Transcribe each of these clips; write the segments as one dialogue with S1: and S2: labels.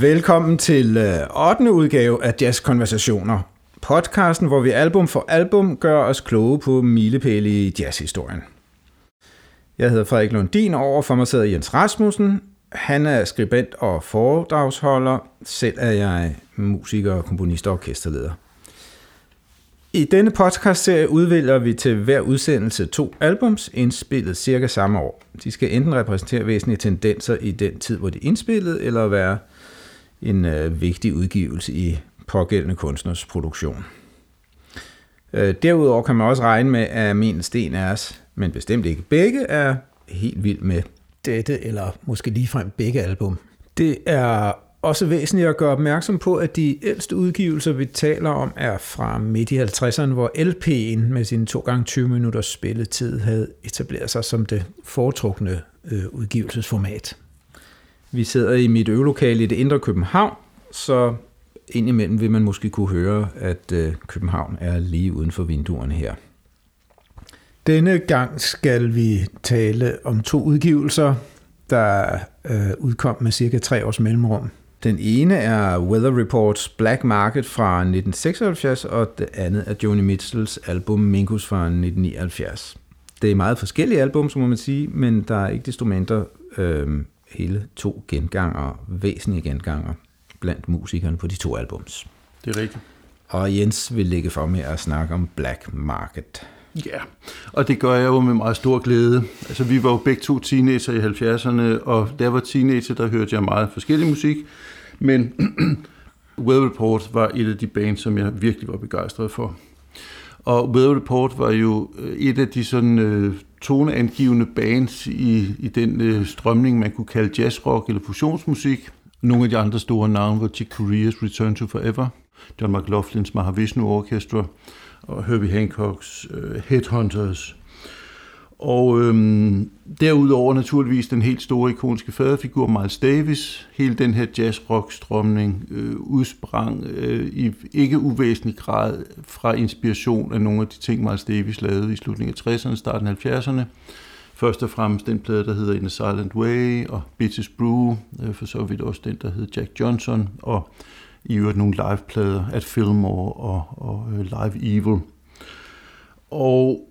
S1: Velkommen til øh, 8. udgave af Jazz Konversationer. Podcasten, hvor vi album for album gør os kloge på milepæle i jazzhistorien. Jeg hedder Frederik Lundin, og overfor mig sidder Jens Rasmussen. Han er skribent og foredragsholder. Selv er jeg musiker, komponist og orkesterleder. I denne podcast-serie udvælger vi til hver udsendelse to albums, indspillet cirka samme år. De skal enten repræsentere væsentlige tendenser i den tid, hvor de er indspillet, eller være en øh, vigtig udgivelse i pågældende kunstners produktion. Øh, derudover kan man også regne med, at min Sten Ers, men bestemt ikke begge, er helt vild med dette, eller måske ligefrem begge album. Det er også væsentligt at gøre opmærksom på, at de ældste udgivelser, vi taler om, er fra midt i 50'erne, hvor LP'en med sin 2 gange 20 minutters spilletid havde etableret sig som det foretrukne øh, udgivelsesformat. Vi sidder i mit øvelokale i det indre København, så indimellem vil man måske kunne høre, at øh, København er lige uden for vinduerne her. Denne gang skal vi tale om to udgivelser, der øh, udkom med cirka tre års mellemrum. Den ene er Weather Reports Black Market fra 1976, og det andet er Joni Mitchells album Mingus fra 1979. Det er meget forskellige album, må man sige, men der er ikke desto mindre øh, hele to genganger, væsentlige genganger blandt musikerne på de to albums.
S2: Det er rigtigt.
S1: Og Jens vil lægge for med at snakke om Black Market.
S2: Ja, og det gør jeg jo med meget stor glæde. Altså, vi var jo begge to teenager i 70'erne, og da jeg var teenager, der hørte jeg meget forskellig musik. Men Weather Report var et af de bands, som jeg virkelig var begejstret for. Og Weather Report var jo øh, et af de sådan øh, toneangivende bands i, i den øh, strømning, man kunne kalde jazzrock eller fusionsmusik. Nogle af de andre store navne var Chick Corea's Return to Forever, John McLaughlin's Mahavishnu Orchestra og Herbie Hancocks øh, Headhunters. Og øhm, derudover naturligvis den helt store ikoniske faderfigur Miles Davis. Hele den her jazz-rock-strømning øh, udsprang øh, i ikke uvæsentlig grad fra inspiration af nogle af de ting, Miles Davis lavede i slutningen af 60'erne, starten af 70'erne. Først og fremmest den plade, der hedder In a Silent Way, og Bitches Brew, øh, for så vidt også den, der hedder Jack Johnson, og i øvrigt nogle liveplader, At Fillmore og, og uh, Live Evil. Og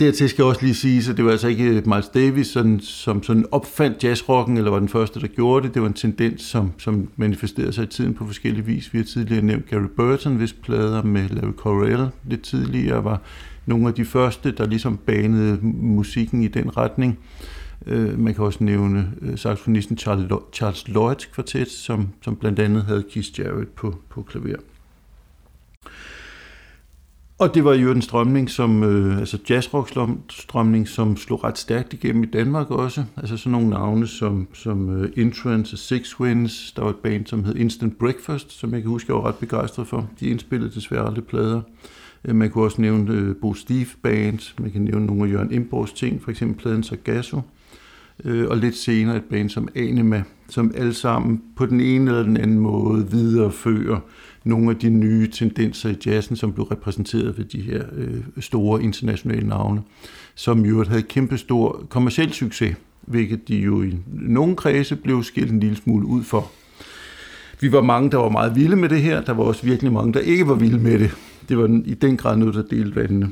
S2: dertil skal jeg også lige sige, at det var altså ikke Miles Davis, sådan, som sådan opfandt jazzrocken, eller var den første, der gjorde det. Det var en tendens, som, som manifesterede sig i tiden på forskellige vis. Vi har tidligere nævnt Gary Burton, hvis plader med Larry Coryell lidt tidligere var nogle af de første, der ligesom banede musikken i den retning. Øh, man kan også nævne øh, saxofonisten Charles Lloyds kvartet, som, som blandt andet havde Keith Jarrett på, på klaver. Og det var jo en strømning, som, øh, altså jazzrock-strømning, som slog ret stærkt igennem i Danmark også. Altså sådan nogle navne som, som øh, uh, Entrance og Six Winds. Der var et band, som hed Instant Breakfast, som jeg kan huske, jeg var ret begejstret for. De indspillede desværre aldrig plader. Øh, man kunne også nævne uh, Bo Steve Band, man kan nævne nogle af Jørgen Imborgs ting, for eksempel pladen Sargasso, øh, og lidt senere et band som Anima, som alle sammen på den ene eller den anden måde viderefører nogle af de nye tendenser i jazzen, som blev repræsenteret ved de her øh, store internationale navne, som jo havde kæmpe stor kommersiel succes, hvilket de jo i nogle kredse blev skilt en lille smule ud for. Vi var mange, der var meget vilde med det her. Der var også virkelig mange, der ikke var vilde med det. Det var i den grad noget, der delte vandene.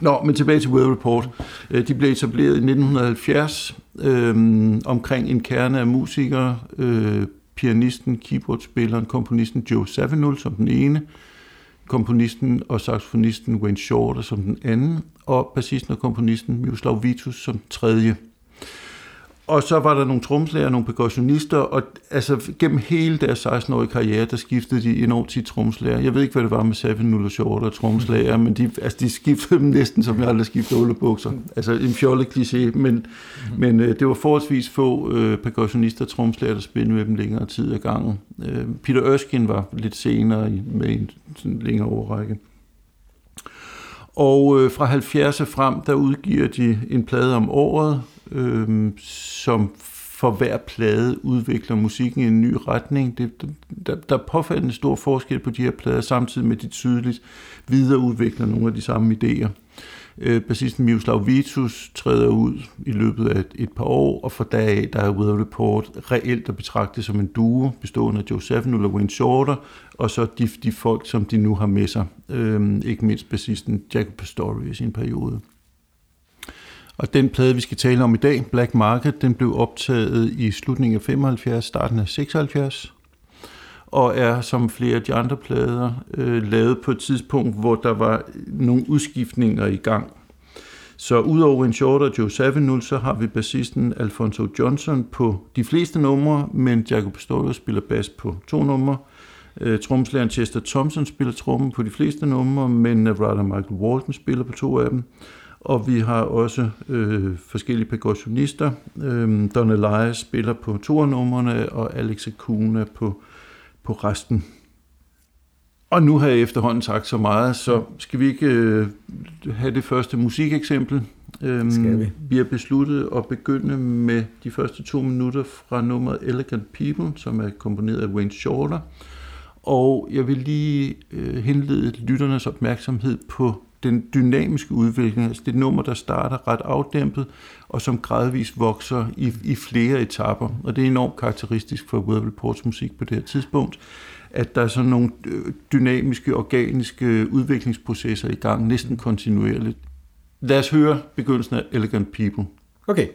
S2: Nå, men tilbage til Weather Report. Øh, de blev etableret i 1970 øh, omkring en kerne af musikere. Øh, pianisten, keyboardspilleren, komponisten Joe Savinul som den ene, komponisten og saxofonisten Wayne Shorter som den anden, og bassisten og komponisten Miroslav Vitus som tredje. Og så var der nogle tromslæger, nogle percussionister, og altså gennem hele deres 16-årige karriere, der skiftede de enormt tit tromslæger. Jeg ved ikke, hvad det var med Seven Nuller Short og tromslæger, men de, altså, de skiftede dem næsten, som jeg aldrig skiftede underbukser. Altså en fjollet kliché, men, mm. men øh, det var forholdsvis få øh, percussionister og tromslæger, der spillede med dem længere tid ad gangen. Øh, Peter Erskine var lidt senere med en sådan længere overrække. Og øh, fra 70'erne frem, der udgiver de en plade om året, øh, som for hver plade udvikler musikken i en ny retning. Det, der, der er påfaldende stor forskel på de her plader, samtidig med de tydeligt videreudvikler nogle af de samme idéer. Øh, bassisten Miroslav Vitus træder ud i løbet af et, et par år, og fra dag af, der er Weather Report reelt at betragte som en duo, bestående af Joe Savinul og Wayne Shorter, og så de, de folk, som de nu har med sig. Øh, ikke mindst bassisten Jacob Pastorius i sin periode. Og den plade, vi skal tale om i dag, Black Market, den blev optaget i slutningen af 75, starten af 76, og er som flere af de andre plader øh, lavet på et tidspunkt, hvor der var nogle udskiftninger i gang. Så udover en short og Joe Savinul, så har vi bassisten Alfonso Johnson på de fleste numre, men Jacob Pastorius spiller bas på to numre. Øh, tromslæren Chester Thompson spiller trommen på de fleste numre, men Nevada Michael Walton spiller på to af dem. Og vi har også øh, forskellige percussionister. Øh, Don Elias spiller på to af numrene, og Alex Acuna på, på resten. Og nu har jeg efterhånden sagt så meget, så skal vi ikke øh, have det første musikeksempel.
S1: Øhm, skal vi.
S2: vi har besluttet at begynde med de første to minutter fra nummeret Elegant People, som er komponeret af Wayne Shorter. Og jeg vil lige øh, henlede lytternes opmærksomhed på den dynamiske udvikling, altså det nummer, der starter ret afdæmpet, og som gradvist vokser i, i flere etapper. Og det er enormt karakteristisk for Weather Reports musik på det her tidspunkt, at der er sådan nogle øh, dynamiske, organiske øh, udviklingsprocesser i gang, næsten kontinuerligt. Lad os høre begyndelsen af Elegant People.
S1: Okay.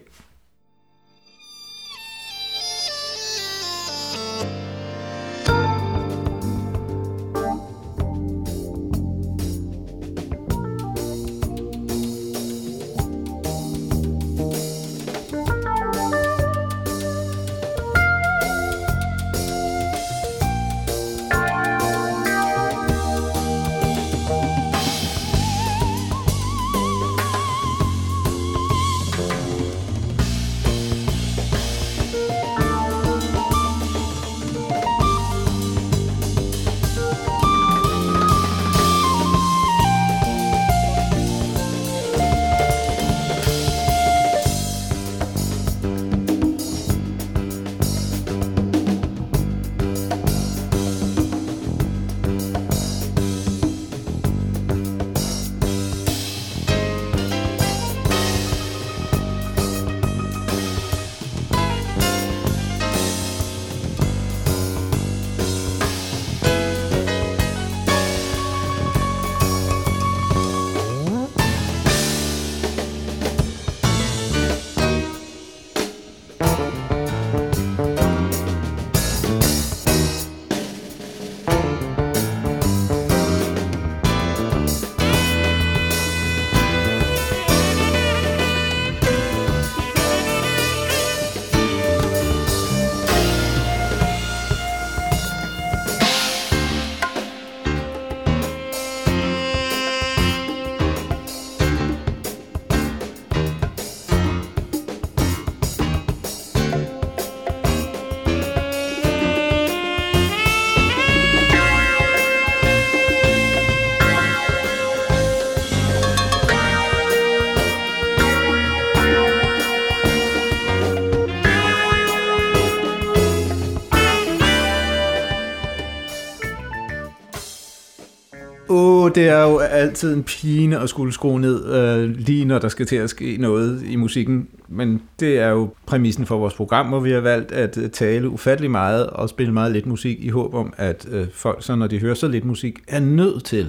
S1: Det er jo altid en pine at skulle skrue ned, øh, lige når der skal til at ske noget i musikken. Men det er jo præmissen for vores program, hvor vi har valgt at øh, tale ufattelig meget og spille meget lidt musik i håb om, at øh, folk, så når de hører så lidt musik, er nødt til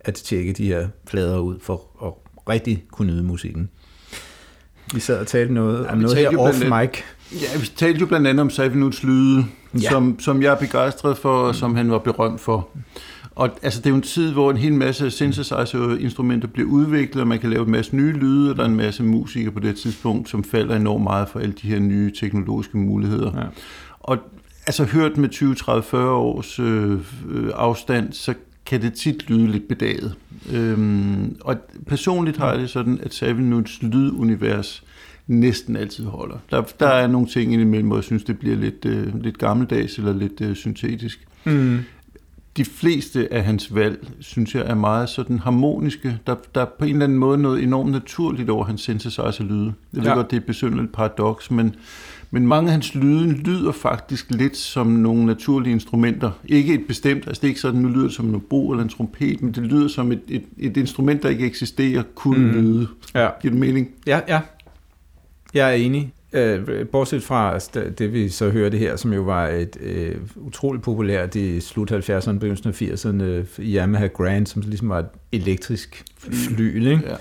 S1: at tjekke de her flader ud for at rigtig kunne nyde musikken. Vi sad og talte noget ja, om noget her off mic.
S2: Ja, vi talte jo blandt andet om Savinuts lyde, ja. som, som jeg er begejstret for, og som han var berømt for. Og altså, det er jo en tid, hvor en hel masse synthesizer-instrumenter bliver udviklet, og man kan lave en masse nye lyde, og der er en masse musikere på det tidspunkt, som falder enormt meget for alle de her nye teknologiske muligheder. Ja. Og altså hørt med 20, 30, 40 års øh, afstand, så kan det tit lyde lidt bedaget. Øhm, og personligt har jeg det sådan, at Savinuts lydunivers næsten altid holder. Der, der er nogle ting indimellem, hvor jeg synes, det bliver lidt, øh, lidt gammeldags eller lidt øh, syntetisk. Mm. De fleste af hans valg, synes jeg, er meget sådan harmoniske. Der, der er på en eller anden måde noget enormt naturligt over hans synthesizer-lyde. Jeg ved ja. godt, det er et besynderligt paradoks, men, men mange af hans lyde lyder faktisk lidt som nogle naturlige instrumenter. Ikke et bestemt, altså det er ikke sådan, nu lyder det som en obo eller en trompet, men det lyder som et, et, et instrument, der ikke eksisterer, kunne mm. lyde. Ja. Giver det mening?
S1: Ja, ja. Jeg er enig. Øh, bortset fra altså, det, vi så hørte her, som jo var et øh, utroligt populært i slut 70'erne, begyndelsen af 80'erne, øh, Yamaha Grand, som ligesom var et elektrisk fly, ikke? Ja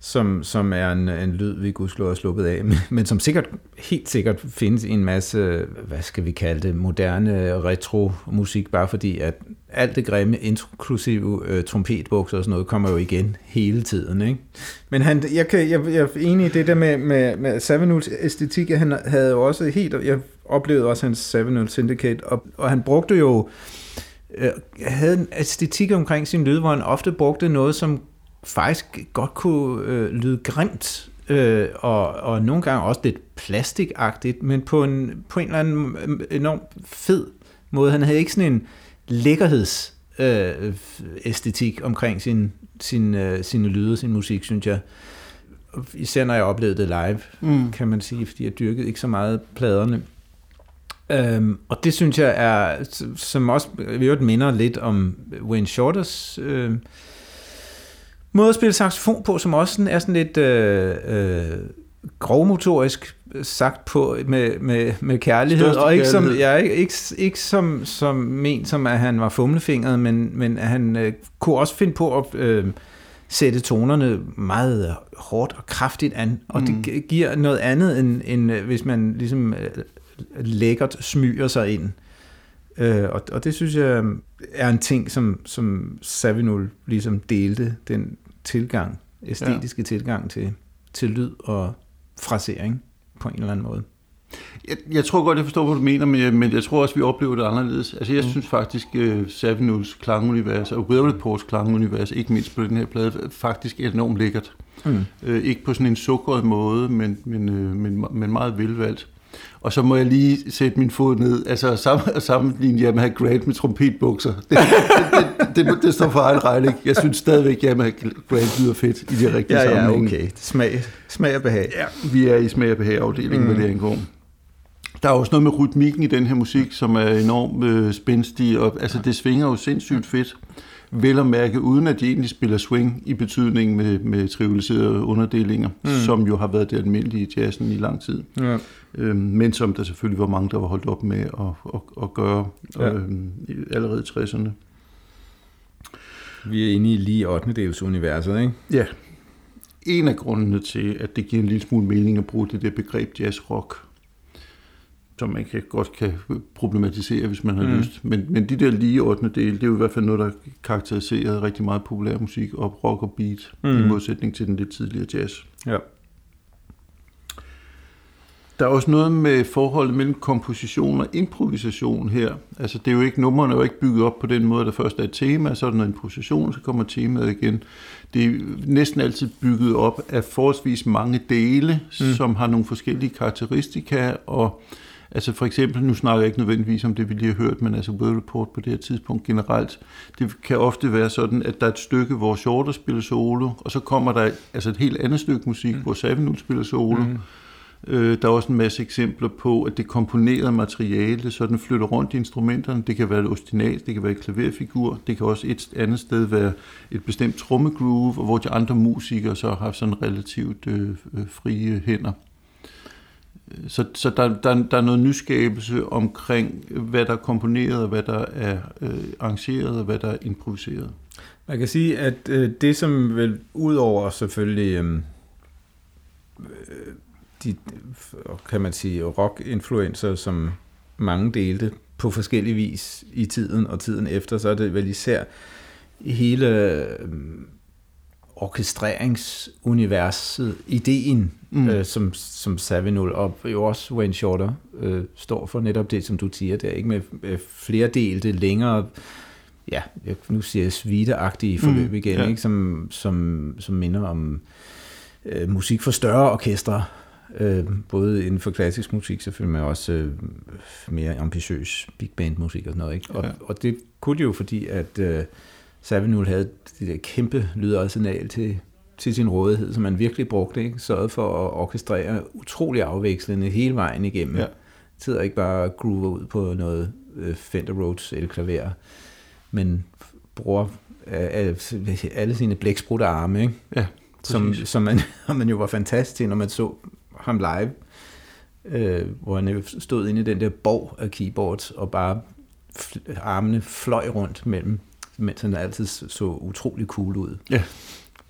S1: som, som er en, en lyd, vi gudskelov har sluppet af, men som sikkert, helt sikkert findes i en masse, hvad skal vi kalde det, moderne retro-musik, bare fordi at alt det grimme, inklusive øh, trompetbukser og sådan noget, kommer jo igen hele tiden. Ikke? Men han, jeg, kan, jeg, jeg er enig i det der med, med, med Savinuls æstetik, han havde jo også helt, jeg oplevede også hans Savinul Syndicate, og, og han brugte jo øh, havde en æstetik omkring sin lyd, hvor han ofte brugte noget, som faktisk godt kunne øh, lyde grimt, øh, og, og nogle gange også lidt plastikagtigt, men på en, på en eller anden enorm fed måde. Han havde ikke sådan en lækkerheds øh, æstetik omkring sin, sin, øh, sine lyde, sin musik, synes jeg. Især når jeg oplevede det live, mm. kan man sige, fordi jeg dyrkede ikke så meget pladerne. Øhm, og det synes jeg er, som også vi minder lidt om Wayne Shorters øh, måde at spille saxofon på, som også er sådan lidt øh, øh, grovmotorisk sagt på med, med, med kærlighed, Største og ikke kærlighed. som, ja, ikke, ikke, ikke som, som men som at han var fumlefingret, men, men at han øh, kunne også finde på at øh, sætte tonerne meget hårdt og kraftigt an, og mm. det giver noget andet, end, end øh, hvis man ligesom øh, lækkert smyger sig ind. Øh, og, og det synes jeg er en ting, som, som Savinul ligesom delte, den tilgang, æstetiske ja. tilgang til, til lyd og frasering på en eller anden måde.
S2: Jeg, jeg tror godt, jeg forstår, hvad du mener, men jeg, men jeg tror også, vi oplever det anderledes. Altså, jeg mm. synes faktisk, uh, Savinuls klangunivers og Weatherports klangunivers, ikke mindst på den her plade, faktisk er enormt lækkert. Mm. Uh, ikke på sådan en sukkeret måde, men, men, uh, men, men meget velvalgt. Og så må jeg lige sætte min fod ned, altså sammen, sammenligne Yamaha Grand med trompetbukser. Det, det, det, det, det står for egen regning. Jeg synes stadigvæk, Yamaha Grand lyder fedt i de rigtige ja, sammenhænge.
S1: Ja, okay. Smag, smag og behag.
S2: Ja, vi er i smag og behag afdelingen mm. med det angår. Der er også noget med rytmikken i den her musik, som er enormt øh, spændstig, og altså, det svinger jo sindssygt fedt vel at mærke, uden at de egentlig spiller swing i betydning med, med trivialiserede underdelinger, mm. som jo har været det almindelige i jazzen i lang tid. Ja. Øhm, men som der selvfølgelig var mange, der var holdt op med at, at, at gøre ja. øhm, allerede i 60'erne.
S1: Vi er inde i lige 8. dels universet, ikke?
S2: Ja. En af grundene til, at det giver en lille smule mening at bruge det der begreb jazz rock, som man kan, godt kan problematisere, hvis man har mm. lyst. Men, men de der lige 8. del, det er jo i hvert fald noget, der karakteriserer rigtig meget populær musik og rock og beat, mm. i modsætning til den lidt tidligere jazz. Ja. Der er også noget med forholdet mellem komposition og improvisation her. Altså det er jo ikke, numrene er jo ikke bygget op på den måde, der først er et tema, så er der noget improvisation, så kommer temaet igen. Det er næsten altid bygget op af forholdsvis mange dele, mm. som har nogle forskellige karakteristika, og Altså for eksempel, nu snakker jeg ikke nødvendigvis om det, vi lige har hørt, men altså World Report på det her tidspunkt generelt, det kan ofte være sådan, at der er et stykke, hvor Shorter spiller solo, og så kommer der altså et helt andet stykke musik, mm. hvor Savinul spiller solo. Mm. Øh, der er også en masse eksempler på, at det komponerede materiale, så den flytter rundt i instrumenterne. Det kan være et ostinat, det kan være et klaverfigur, det kan også et andet sted være et bestemt trommegroove, hvor de andre musikere så har sådan relativt øh, øh, frie hænder. Så, så der, der, der er noget nyskabelse omkring, hvad der er komponeret, og hvad der er øh, arrangeret, og hvad der er improviseret.
S1: Man kan sige, at øh, det som vel udover selvfølgelig øhm, øh, de, kan man sige, rock-influencer, som mange delte på forskellig vis i tiden og tiden efter, så er det vel især hele øh, orkestreringsuniverset, ideen, mm. øh, som, som Savinul og jo også Wayne Shorter øh, står for netop det, som du siger der, ikke med øh, flere delte, længere, ja, nu siger jeg sviteagtige forløb mm. igen, ja. ikke? Som, som, som minder om øh, musik for større orkestre, Øh, både inden for klassisk musik selvfølgelig, men også øh, mere ambitiøs big band musik og sådan noget. Ikke? Og, ja. og det kunne de jo, fordi at øh, Savinul havde det der kæmpe lydarsenal til, til sin rådighed, som man virkelig brugte, ikke? sørgede for at orkestrere utrolig afvekslende hele vejen igennem. Ja. Sidder ikke bare og groover ud på noget øh, Fender Rhodes eller klaver, men bruger øh, alle sine blæksprutte arme, ikke?
S2: Ja,
S1: som, som man, man jo var fantastisk til, når man så ham live, øh, hvor han jo stod inde i den der borg af keyboards, og bare armene fløj rundt mellem, mens han altid så utrolig cool ud.
S2: Ja.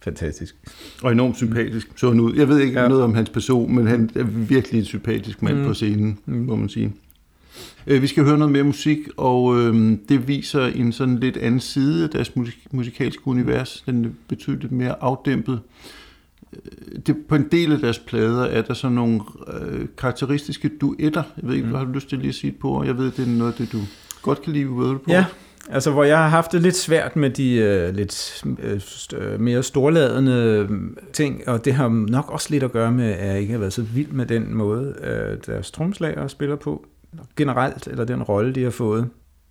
S1: Fantastisk.
S2: Og enormt sympatisk så han ud. Jeg ved ikke ja. noget om hans person, men han er virkelig en sympatisk mand mm. på scenen, mm. må man sige. Øh, vi skal høre noget mere musik, og øh, det viser en sådan lidt anden side af deres musik- musikalske univers. Den er betydeligt mere afdæmpet. Øh, det, på en del af deres plader er der sådan nogle øh, karakteristiske duetter. Jeg ved ikke, mm. har du lyst til lige at sige det på? Jeg ved, det er noget det, du godt kan lide ved på.
S1: Ja, altså hvor jeg har haft det lidt svært med de øh, lidt øh, mere storladende øh, ting, og det har nok også lidt at gøre med, at jeg ikke har været så vild med den måde, øh, deres tromslager spiller på generelt, eller den rolle, de har fået.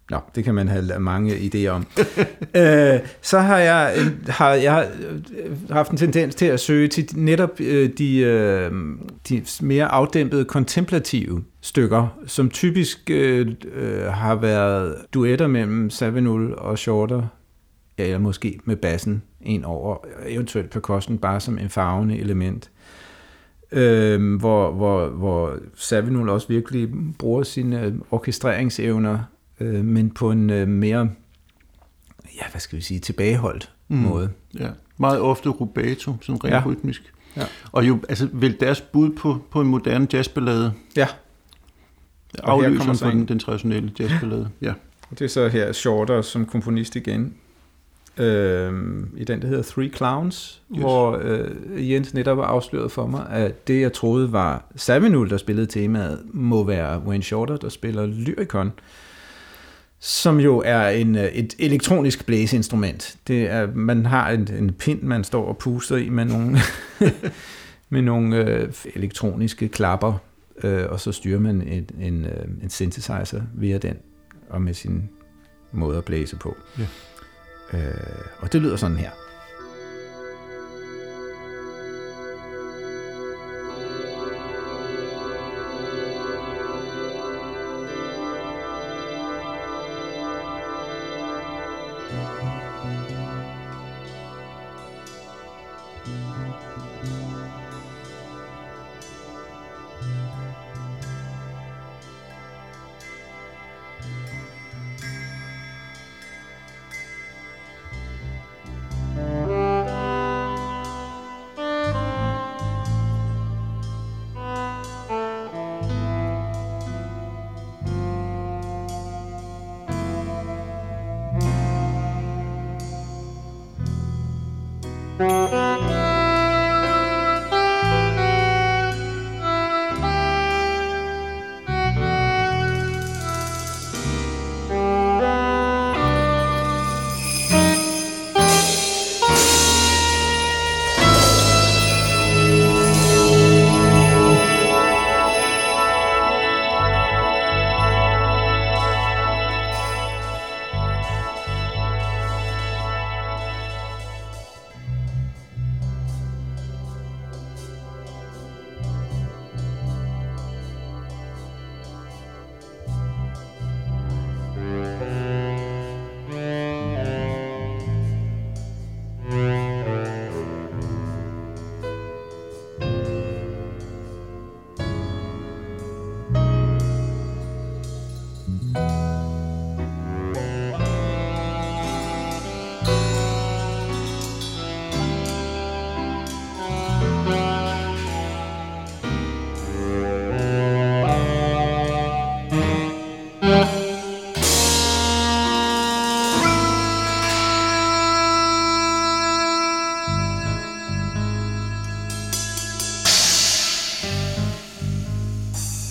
S1: Nå, det kan man have mange idéer om. øh, så har jeg, øh, har jeg øh, haft en tendens til at søge til netop øh, de, øh, de mere afdæmpede kontemplative stykker, som typisk øh, øh har været duetter mellem Savinul og Shorter, ja, eller måske med bassen en over, eventuelt percussion bare som en farvende element øh, hvor, hvor, hvor Savinul også virkelig bruger sine orkestreringsevner, øh, men på en øh, mere, ja, hvad skal vi sige, tilbageholdt mm. måde.
S2: Ja, meget ofte rubato, sådan rent ja. rytmisk. Ja. Og jo, altså, vel deres bud på, på en moderne jazzballade.
S1: Ja.
S2: Afløser for den, den traditionelle jazzballade. Ja.
S1: Det er så her Shorter som komponist igen, øh, i den, der hedder Three Clowns, yes. hvor øh, Jens netop afsløret for mig, at det, jeg troede var Savinul, der spillede temaet, må være Wayne Shorter, der spiller Lyricon, som jo er en, øh, et elektronisk blæseinstrument. Det er, man har en, en pind, man står og puster i med nogle, med nogle øh, elektroniske klapper, øh, og så styrer man en, en, øh, en synthesizer via den, og med sin måde at blæse på. Ja. Øh, og det lyder sådan her.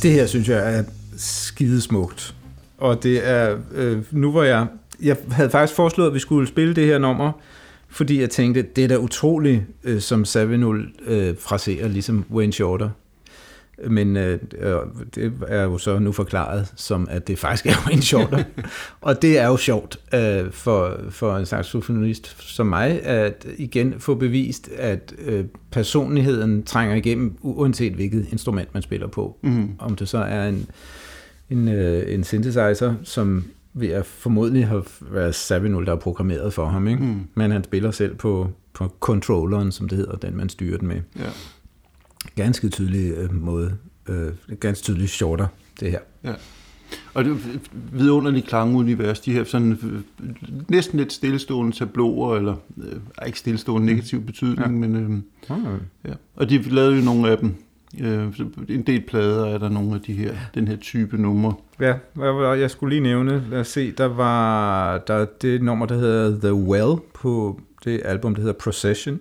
S1: Det her synes jeg er skidesmukt. Og det er, øh, nu hvor jeg, jeg havde faktisk foreslået, at vi skulle spille det her nummer, fordi jeg tænkte, det er da utroligt, øh, som Savinul øh, fraserer, ligesom Wayne Shorter. Men øh, det er jo så nu forklaret som, at det faktisk er jo en shorter. og det er jo sjovt øh, for, for en saxofonist som mig, at igen få bevist, at øh, personligheden trænger igennem, uanset hvilket instrument man spiller på. Mm. Om det så er en, en, øh, en synthesizer, som vil jeg formodentlig have været Savinul, der er programmeret for ham. Ikke? Mm. Men han spiller selv på, på controlleren, som det hedder, den man styrer den med. Ja ganske tydelig øh, måde, øh, ganske tydelig shorter, det her. Ja.
S2: Og det er vidunderligt klangunivers, de her sådan øh, næsten lidt stillestående tabloer, eller øh, ikke stillestående negativ betydning, ja. men øh, okay. ja. Og de lavede jo nogle af dem, øh, en del plader er der nogle af de her, den her type numre.
S1: Ja, jeg skulle lige nævne, lad os se, der var der det nummer, der hedder The Well på det album, der hedder Procession.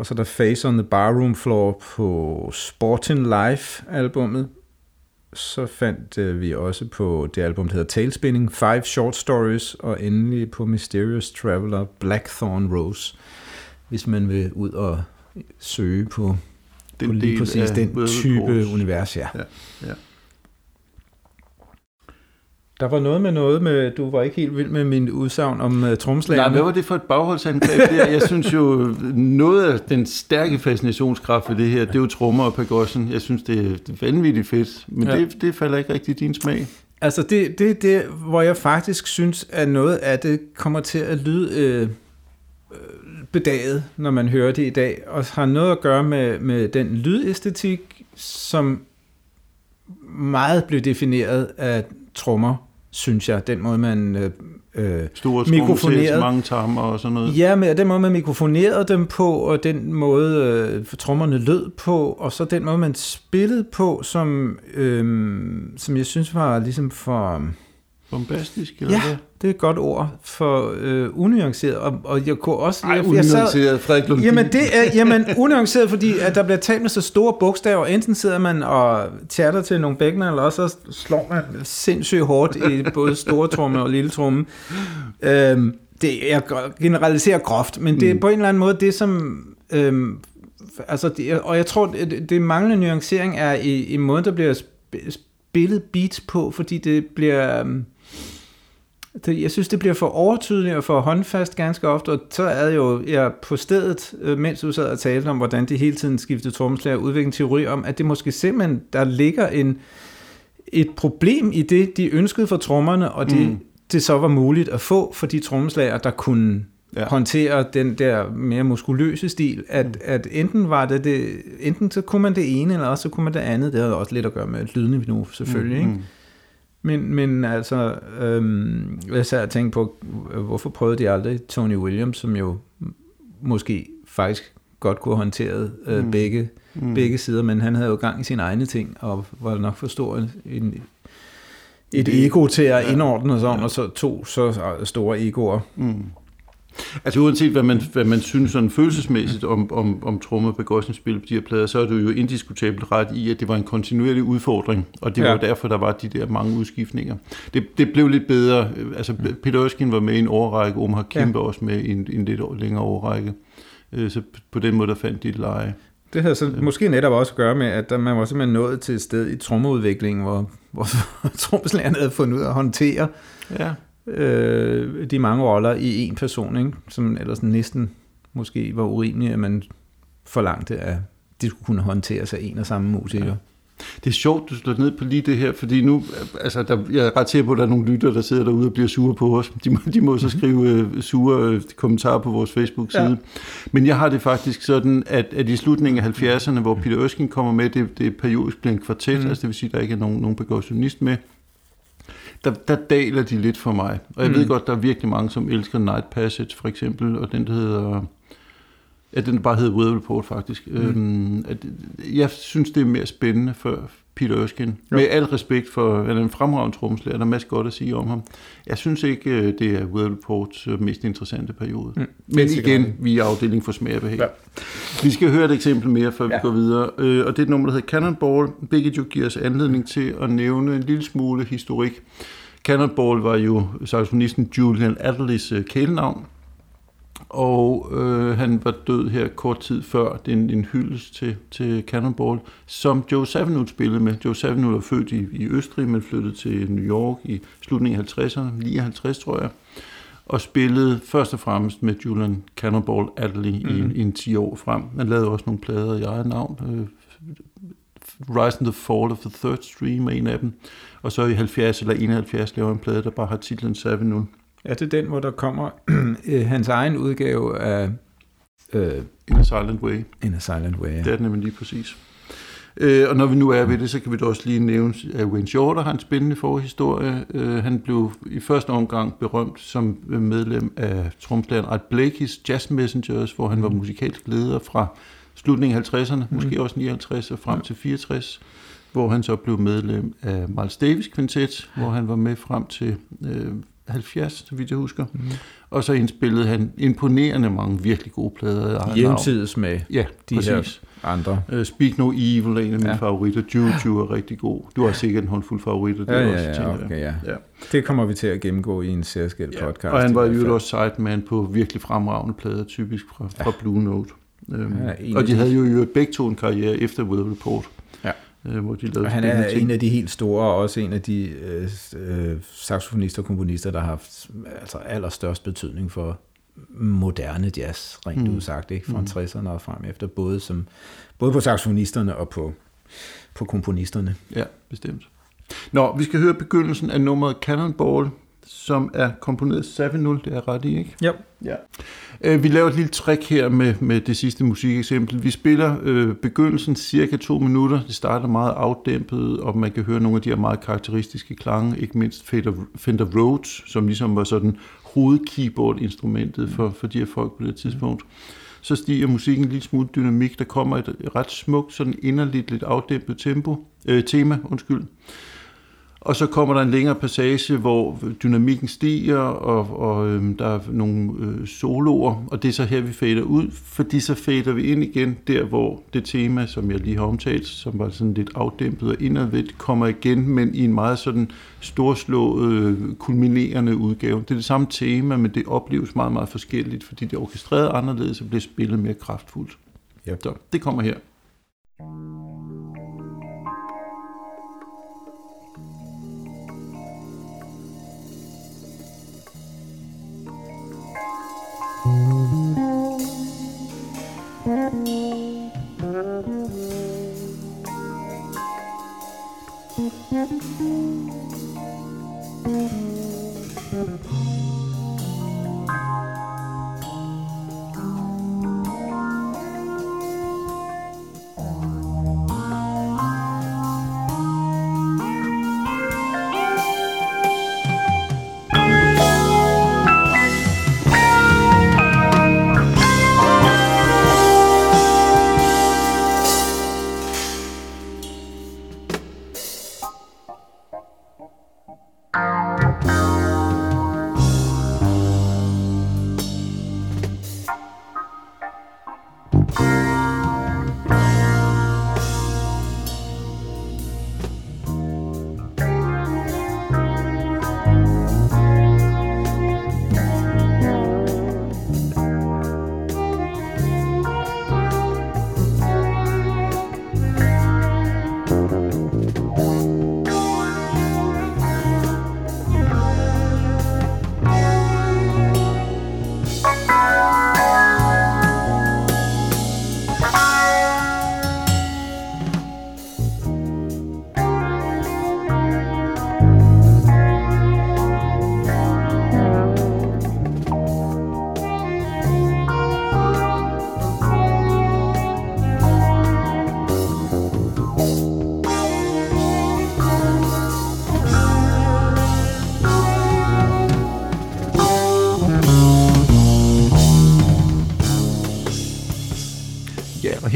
S1: Og så er der Face on the Barroom Floor på Sporting Life albummet. Så fandt øh, vi også på det album, der hedder Tailspinning, Five Short Stories, og endelig på Mysterious Traveler, Blackthorn Rose, hvis man vil ud og søge på, den på lige præcis den type univers. Ja. Ja, ja. Der var noget med noget med, du var ikke helt vild med min udsagn om uh, tromslagerne.
S2: Nej, hvad var det for et bagholdsangreb der? Jeg synes jo, noget af den stærke fascinationskraft ved det her, det er jo trommer og percussion. Jeg synes, det er, er vanvittigt fedt, men ja. det, det falder ikke rigtig i din smag.
S1: Altså, det det, det, hvor jeg faktisk synes, at noget af det kommer til at lyde øh, bedaget, når man hører det i dag, og har noget at gøre med, med den lydæstetik, som meget blev defineret af trommer synes jeg. Den måde, man øh,
S2: øh Store mikrofonerede. mange tarmer og sådan noget.
S1: Ja, men den måde, man mikrofonerede dem på, og den måde, øh, trommerne lød på, og så den måde, man spillede på, som, øh, som jeg synes var ligesom for...
S2: Bombastisk, eller
S1: ja, hvad? det er et godt ord for øh, unuanceret, og, og jeg kunne også...
S2: Ej, unuanceret, Frederik Lundin.
S1: Jamen, det er jamen, unuanceret, fordi at der bliver talt med så store bogstaver. Enten sidder man og chatter til nogle bækkener, eller også slår man sindssygt hårdt i både store tromme og lille tromme. Øhm, det, jeg generaliserer groft, men det er mm. på en eller anden måde det, som... Øhm, altså, det, og jeg tror, det, det manglende nuancering er i, i måden, der bliver spillet beats på, fordi det bliver... Øhm, det, jeg synes, det bliver for overtydeligt og for håndfast ganske ofte, og så er jo jeg på stedet, øh, mens du sad og talte om, hvordan de hele tiden skiftede trommeslager, udvikle en teori om, at det måske simpelthen, der ligger en, et problem i det, de ønskede for trommerne, og det, mm. det så var muligt at få for de trommeslager, der kunne ja. håndtere den der mere muskuløse stil, at, mm. at enten var det, det, enten så kunne man det ene, eller også så kunne man det andet. Det havde også lidt at gøre med lydniveau selvfølgelig, mm. ikke? Men, men altså, øhm, jeg sad og tænkte på, hvorfor prøvede de aldrig Tony Williams, som jo måske faktisk godt kunne have håndteret øh, mm. begge, mm. begge sider, men han havde jo gang i sine egne ting, og var nok for stor en, et ego til at indordne og sådan, ja. og så to så store egoer. Mm.
S2: Altså uanset hvad man, hvad man synes sådan følelsesmæssigt om, om, om tromme på spil på de her plader, så er du jo indiskutabelt ret i, at det var en kontinuerlig udfordring, og det ja. var derfor, der var de der mange udskiftninger. Det, det blev lidt bedre. Altså Peter Øskin var med i en overrække, Omar Kim ja. også med i en, en lidt længere overrække. Øh, så på den måde, der fandt de et leje.
S1: Det havde så ja. måske netop også at gøre med, at man var simpelthen nået til et sted i trommeudviklingen, hvor, hvor trommeslagerne havde fundet ud af at håndtere ja øh, de mange roller i en person, ikke? som ellers næsten måske var urimeligt, at man forlangte, at de skulle kunne håndtere sig en og samme musiker. Ja.
S2: Det er sjovt, du slår ned på lige det her, fordi nu, altså, der, jeg er ret på, at der er nogle lytter, der sidder derude og bliver sure på os. De må, de må så mhm. skrive uh, sure uh, kommentarer på vores Facebook-side. Ja. Men jeg har det faktisk sådan, at, at i slutningen af 70'erne, hvor Peter Øsken kommer med, det, det er periodisk bliver en kvartet, mm. altså det vil sige, at der ikke er nogen, nogen percussionist med, der, der daler de lidt for mig. Og jeg mm. ved godt, der er virkelig mange, som elsker Night Passage for eksempel, og den der hedder... Ja, den bare hedder Weather Report faktisk. Mm. Øhm, at, jeg synes, det er mere spændende for Peter Erskine. Jo. Med al respekt for, han er en fremragende tromslærer, der er masser godt at sige om ham. Jeg synes ikke, øh, det er Weather Reports øh, mest interessante periode. Mm. Men igen, vi er afdeling for smag og. Ja. Vi skal høre et eksempel mere, før ja. vi går videre. Øh, og det er et nummer, der hedder Cannonball. Begge jo giver os anledning til at nævne en lille smule historik. Cannonball var jo saxofonisten Julian Adderleys kælenavn. Og øh, han var død her kort tid før. Det er en, en hyldest til, til Cannonball, som Joe Zawinul spillede med. Joe Zawinul er født i, i Østrig, men flyttede til New York i slutningen af 50'erne, 59 tror jeg, og spillede først og fremmest med Julian Cannonball Adderley mm. i, mhm. i en 10 år frem. Han lavede også nogle plader i eget navn. Øh, Rise and the Fall of the Third Stream er en af dem. Og så i 70 eller 71 laver en plade, der bare har titlen Savin
S1: Ja, det er den, hvor der kommer øh, hans egen udgave af...
S2: Øh, In a Silent Way.
S1: In a Silent Way, ja.
S2: Det er den nemlig lige præcis. Øh, og når vi nu er ved det, så kan vi da også lige nævne, at Wayne Shorter har en spændende forhistorie. Øh, han blev i første omgang berømt som medlem af tromslæren Art Blakey's Jazz Messengers, hvor han var musikalsk leder fra slutningen af 50'erne, mm. måske også 59 og frem ja. til 64, hvor han så blev medlem af Miles Davis Quintet, hvor han var med frem til øh, 70, så vidt jeg husker. Mm. Og så indspillede han imponerende mange virkelig gode plader.
S1: Hjemtids med
S2: ja,
S1: de præcis. her andre.
S2: Uh, Speak No Evil er en af mine ja. favoritter. Juju er rigtig god. Du har sikkert en håndfuld favoritter.
S1: Det ja, ja, også, ja, okay, ja. ja. Det kommer vi til at gennemgå i en særskilt ja. podcast.
S2: Og han var jo også sideman på virkelig fremragende plader, typisk fra, ja. fra Blue Note. Um, ja, og de havde jo, jo begge to en karriere efter Weather Report.
S1: Øh, hvor de lavede og han er ting. en af de helt store, og også en af de øh, øh, saxofonister og komponister, der har haft altså, allerstørst betydning for moderne jazz, rent mm. udsagt, ikke? fra mm. 60'erne og frem efter, både, som, både på saxofonisterne og på, på komponisterne.
S2: Ja, bestemt. Nå, vi skal høre begyndelsen af nummeret Cannonball, som er komponeret 7-0, det er ret i, ikke?
S1: Ja.
S2: ja. Øh, vi laver et lille trick her med, med det sidste musikeksempel. Vi spiller øh, begyndelsen cirka to minutter. Det starter meget afdæmpet, og man kan høre nogle af de her meget karakteristiske klange, ikke mindst Fender, Fender Rhodes, som ligesom var sådan hovedkeyboard-instrumentet for, for de her folk på det tidspunkt. Så stiger musikken en lille smule dynamik. Der kommer et ret smukt, sådan inderligt, lidt afdæmpet tempo, øh, tema, undskyld. Og så kommer der en længere passage, hvor dynamikken stiger, og, og øhm, der er nogle øh, soloer, og det er så her, vi fader ud, fordi så fader vi ind igen der, hvor det tema, som jeg lige har omtalt, som var sådan lidt afdæmpet og indadvendt, kommer igen, men i en meget sådan storslået, øh, kulminerende udgave. Det er det samme tema, men det opleves meget, meget forskelligt, fordi det er orkestreret anderledes og bliver spillet mere kraftfuldt. Ja. Så det kommer her. Og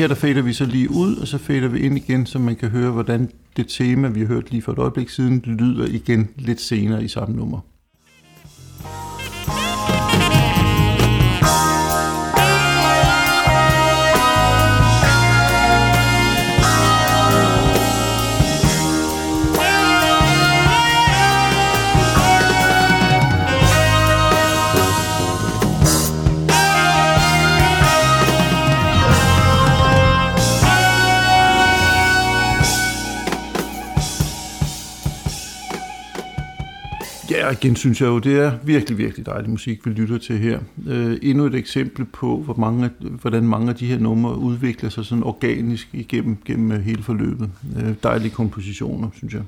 S2: her der fader vi så lige ud, og så fader vi ind igen, så man kan høre, hvordan det tema, vi har hørt lige for et øjeblik siden, lyder igen lidt senere i samme nummer. Ja, igen synes jeg jo, det er virkelig, virkelig dejlig musik, vi lytter til her. Øh, endnu et eksempel på, hvor mange, hvordan mange af de her numre udvikler sig sådan organisk igennem gennem øh, hele forløbet. Øh, dejlige kompositioner, synes jeg.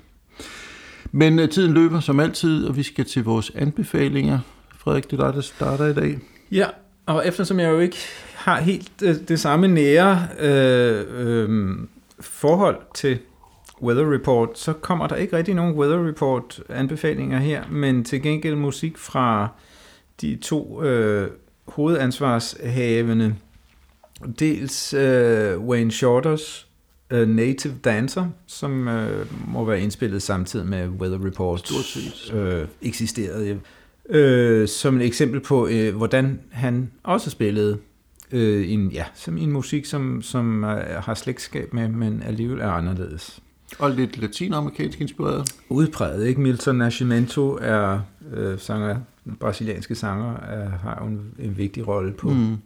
S2: Men øh, tiden løber som altid, og vi skal til vores anbefalinger. Frederik, det er dig, der starter i dag.
S1: Ja, og eftersom jeg jo ikke har helt det, øh, det samme nære øh, øh, forhold til Weather Report, så kommer der ikke rigtig nogen Weather Report anbefalinger her, men til gengæld musik fra de to øh, hovedansvarshavende. Dels øh, Wayne Shorters øh, Native Dancer, som øh, må være indspillet samtidig med Weather Report øh, eksisterede. Øh, som et eksempel på, øh, hvordan han også spillede øh, en, ja, som en musik, som, som øh, har slægtskab med, men alligevel er anderledes.
S2: Og lidt latinamerikansk inspireret.
S1: Udpræget, ikke? Milton Nascimento er øh, sanger, brasilianske sanger, er, har jo en, en vigtig rolle på, mm.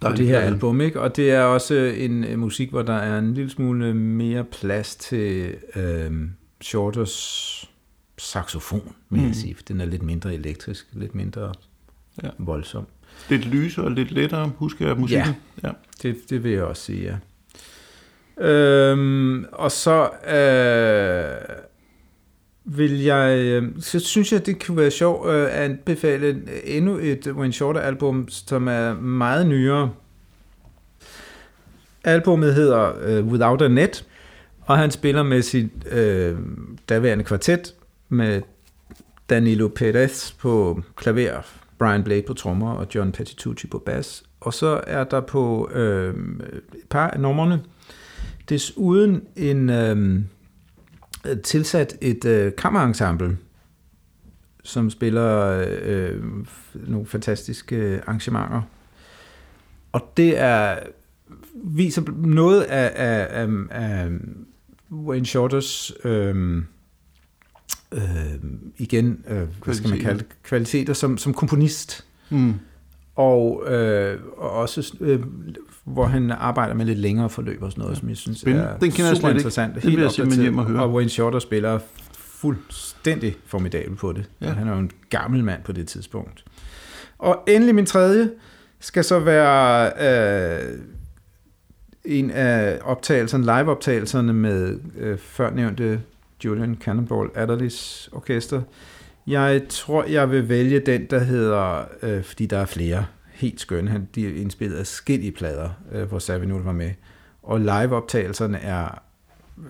S1: på det her album, ikke? Og det er også en, en musik, hvor der er en lille smule mere plads til øh, Shorters saxofon, vil mm. jeg sige, for den er lidt mindre elektrisk, lidt mindre ja. voldsom.
S2: Lidt lysere lidt lettere, husker jeg musikken.
S1: Ja, ja. Det, det vil jeg også sige, ja. Øhm, og så øh, vil jeg, øh, så synes jeg, det kunne være sjovt øh, at anbefale endnu et Wayne Shorter album, som er meget nyere. Albummet hedder øh, Without a Net, og han spiller med sit øh, daværende kvartet med Danilo Perez på klaver, Brian Blade på trommer og John Patitucci på bas. Og så er der på øh, et par af numrene desuden en øh, tilsat et øh, kammerensemble, som spiller øh, nogle fantastiske arrangementer. Og det er viser noget af, af, af, af Wayne Shorters øh, øh, igen, øh, hvad skal man kalde det, kvaliteter som, som komponist. Mm. Og, øh, og også øh, hvor han arbejder med lidt længere forløb og sådan noget, som jeg synes
S2: Spindende.
S1: er
S2: Den
S1: super
S2: jeg
S1: interessant.
S2: Ikke. Den bliver simpelthen hjem og høre.
S1: Og Wayne Shorter spiller fuldstændig formidabel på det. Ja. Han er jo en gammel mand på det tidspunkt. Og endelig min tredje skal så være øh, en af optagelserne, live-optagelserne med øh, førnævnte Julian Cannonball Adderleys orkester. Jeg tror, jeg vil vælge den, der hedder, øh, fordi der er flere helt skønne. Han, de er indspillet af skillige plader, øh, hvor Savinul var med. Og live-optagelserne er øh,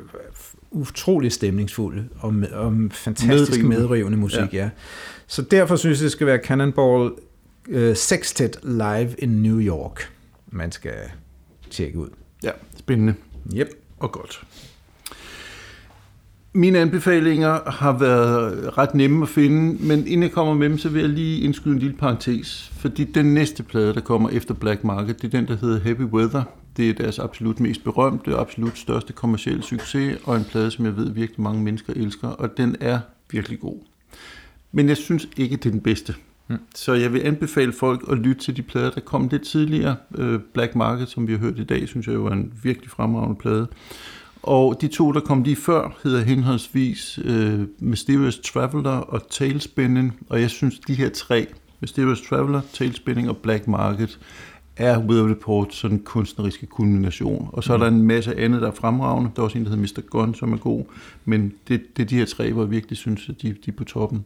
S1: utrolig stemningsfulde og, med, og fantastisk medrivende, medrivende musik, ja. ja. Så derfor synes jeg, det skal være Cannonball uh, Sextet Live in New York, man skal tjekke ud.
S2: Ja, spændende.
S1: Yep.
S2: Og godt. Mine anbefalinger har været ret nemme at finde, men inden jeg kommer med dem, så vil jeg lige indskyde en lille parentes. Fordi den næste plade, der kommer efter Black Market, det er den, der hedder Heavy Weather. Det er deres absolut mest berømte og absolut største kommercielle succes, og en plade, som jeg ved virkelig mange mennesker elsker, og den er virkelig god. Men jeg synes ikke, det er den bedste. Mm. Så jeg vil anbefale folk at lytte til de plader, der kom lidt tidligere. Øh, Black Market, som vi har hørt i dag, synes jeg jo er en virkelig fremragende plade. Og de to, der kom lige før, hedder henholdsvis uh, Mysterious Traveler og Tailspinning. Og jeg synes, de her tre, Mysterious Traveler, Tailspinning og Black Market, er Weather Report sådan en kunstneriske kulmination. Og så er der en masse andet, der er fremragende. Der er også en, der hedder Mr. Gun, som er god. Men det, det er de her tre, hvor jeg virkelig synes, at de, de er på toppen.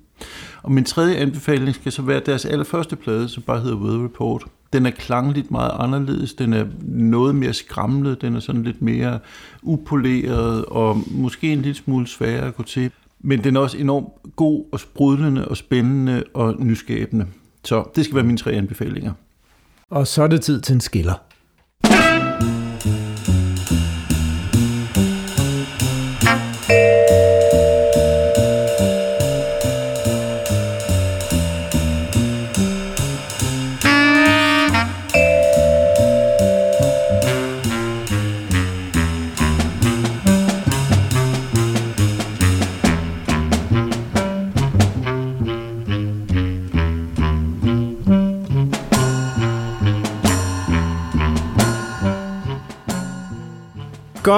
S2: Og min tredje anbefaling skal så være deres allerførste plade, som bare hedder Weather Report. Den er klangligt meget anderledes. Den er noget mere skramlet. Den er sådan lidt mere upoleret og måske en lille smule sværere at gå til. Men den er også enormt god og sprudlende og spændende og nyskabende. Så det skal være mine tre anbefalinger.
S1: Og så er det tid til en skiller.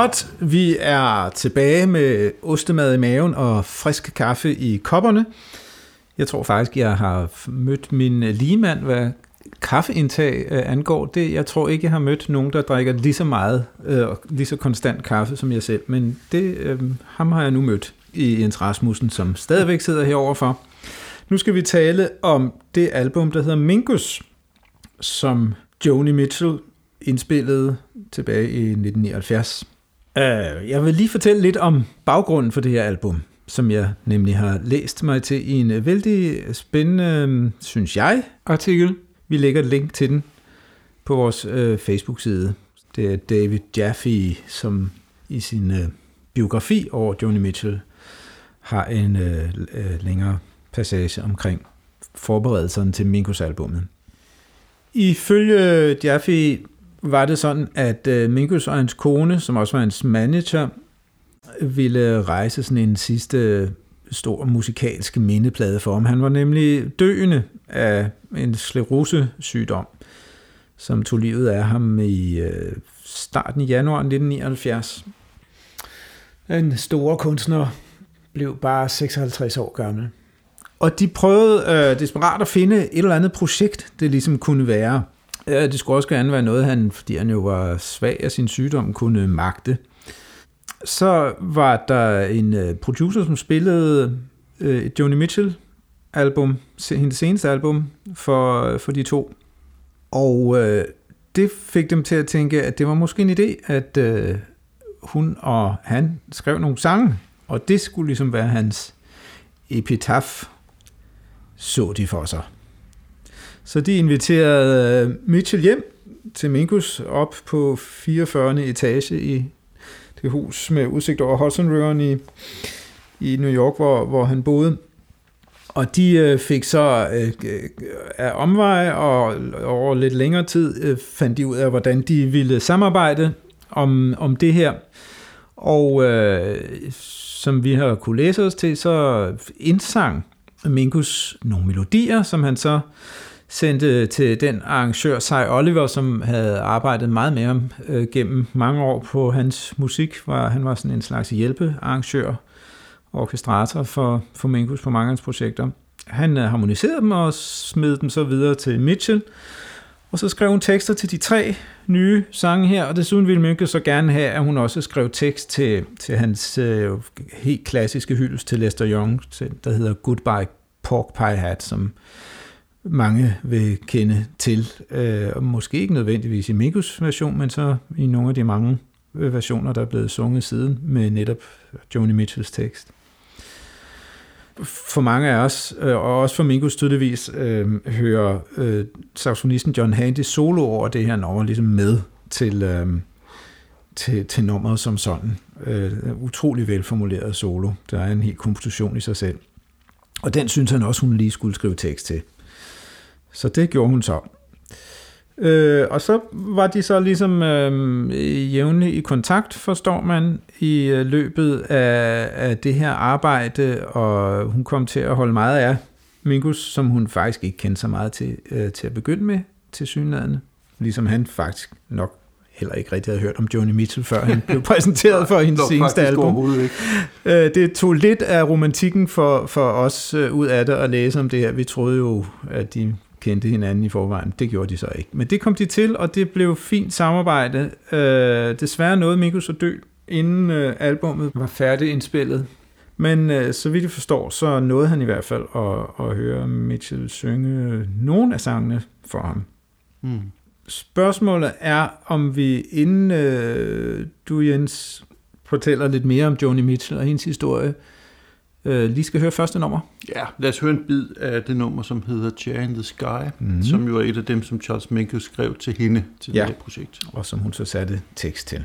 S1: Godt, vi er tilbage med ostemad i maven og frisk kaffe i kopperne. Jeg tror faktisk, jeg har mødt min ligemand, hvad kaffeindtag øh, angår. Det, jeg tror ikke, jeg har mødt nogen, der drikker lige så meget øh, lige så konstant kaffe som jeg selv. Men det, øh, ham har jeg nu mødt i Jens Rasmussen, som stadigvæk sidder herovre for. Nu skal vi tale om det album, der hedder Mingus, som Joni Mitchell indspillede tilbage i 1979. Uh, øh, jeg vil lige fortælle lidt om baggrunden for det her album, som jeg nemlig har læst mig til i en vældig spændende, synes jeg, artikel. Vi lægger et link til den på vores uh, Facebook-side. Det er David Jaffe, som i sin uh, biografi over Joni Mitchell har en uh, længere passage omkring forberedelserne til Minkus-albummet. Ifølge Jaffe var det sådan, at øh, uh, Minkus og hans kone, som også var hans manager, ville rejse sådan en sidste øh, stor musikalsk mindeplade for ham. Han var nemlig døende af en sklerosesygdom, som tog livet af ham i øh, starten i januar 1979. En store kunstner blev bare 56 år gammel. Og de prøvede øh, desperat at finde et eller andet projekt, det ligesom kunne være. Øh, det skulle også gerne være noget, han, fordi han jo var svag af sin sygdom, kunne magte. Så var der en øh, producer, som spillede et Joni Mitchell album, hendes seneste album, for, for de to. Og øh, det fik dem til at tænke, at det var måske en idé, at øh, hun og han skrev nogle sange, og det skulle ligesom være hans epitaf så de for sig. Så de inviterede øh, Mitchell hjem til Minkus op på 44. etage i det hus med udsigt over Hudson River i, i New York, hvor, hvor han boede. Og de øh, fik så øh, øh, af omveje og over lidt længere tid øh, fandt de ud af, hvordan de ville samarbejde om, om det her. Og øh, som vi har kunne læse os til, så indsang Minkus nogle melodier, som han så sendte til den arrangør, Cy Oliver, som havde arbejdet meget med ham øh, gennem mange år på hans musik. Var, han var sådan en slags hjælpearrangør, orkestrator for, for Minkus på mange af hans projekter. Han øh, harmoniserede dem og smed dem så videre til Mitchell, og så skrev hun tekster til de tre nye sange her, og desuden ville Mynke så gerne have, at hun også skrev tekst til, til hans øh, helt klassiske hyldest til Lester Young, der hedder Goodbye Pork Pie Hat, som mange vil kende til. Øh, måske ikke nødvendigvis i Mikus version, men så i nogle af de mange øh, versioner, der er blevet sunget siden med netop Joni Mitchells tekst for mange af os, øh, og også for Mingus tydeligvis, øh, hører øh, saxofonisten John Handy solo over det her nummer ligesom med til, øh, til, til nummeret som sådan. Øh, utrolig velformuleret solo. Der er en helt komposition i sig selv. Og den synes han også, hun lige skulle skrive tekst til. Så det gjorde hun så. Øh, og så var de så ligesom øh, jævnligt i kontakt, forstår man, i øh, løbet af, af det her arbejde, og hun kom til at holde meget af Mingus, som hun faktisk ikke kendte så meget til, øh, til at begynde med, til synlædende. Ligesom han faktisk nok heller ikke rigtig havde hørt om Joni Mitchell, før han blev præsenteret for hendes seneste album. Ikke. Øh, det tog lidt af romantikken for, for os øh, ud af det at læse om det her. Vi troede jo, at de kendte hinanden i forvejen. Det gjorde de så ikke. Men det kom de til, og det blev fint samarbejde. Øh, desværre nåede Mikko så dø, inden øh, albummet var færdigt indspillet. Men øh, så vidt jeg forstår, så nåede han i hvert fald at, at høre Mitchell synge nogle af sangene for ham. Mm. Spørgsmålet er, om vi inden øh, du, Jens, fortæller lidt mere om Joni Mitchell og hendes historie, øh, lige skal høre første nummer.
S2: Ja, lad os høre en bid af det nummer, som hedder Chair in the Sky, mm. som jo er et af dem, som Charles Minkus skrev til hende til ja. det her projekt.
S1: og som hun så satte tekst til.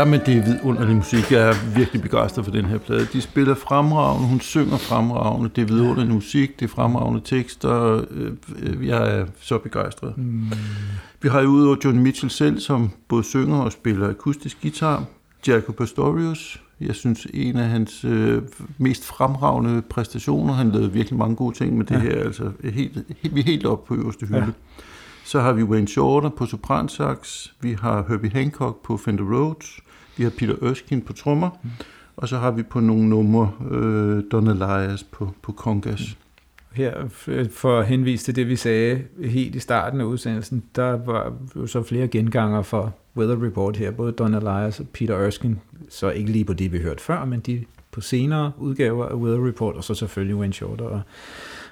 S1: Ja,
S2: men det er vidunderlig musik. Jeg er virkelig begejstret for den her plade. De spiller fremragende, hun synger fremragende. Det er vidunderlig musik, det er fremragende tekster. Øh, øh, Jeg er så begejstret. Mm. Vi har jo udover John Mitchell selv, som både synger og spiller akustisk guitar. Jaco Pastorius. Jeg synes, en af hans øh, mest fremragende præstationer. Han lavede virkelig mange gode ting med det
S1: Ja.
S2: her. Altså, helt, helt, vi er helt oppe på øverste hylde. Ja. Så har vi Wayne Shorter på sopransax, vi har Herbie Hancock på Fender Rhodes, vi har Peter Erskine på trommer, mm. og så har vi på nogle numre øh, Don Elias på, på congas.
S1: Her, f- for at henvise til det, vi sagde helt i starten af udsendelsen, der var jo så flere genganger for Weather Report her, både Don Elias og Peter Erskine, så ikke lige på det, vi hørte før, men de på senere udgaver af Weather Report, og så selvfølgelig Wayne Shorter og,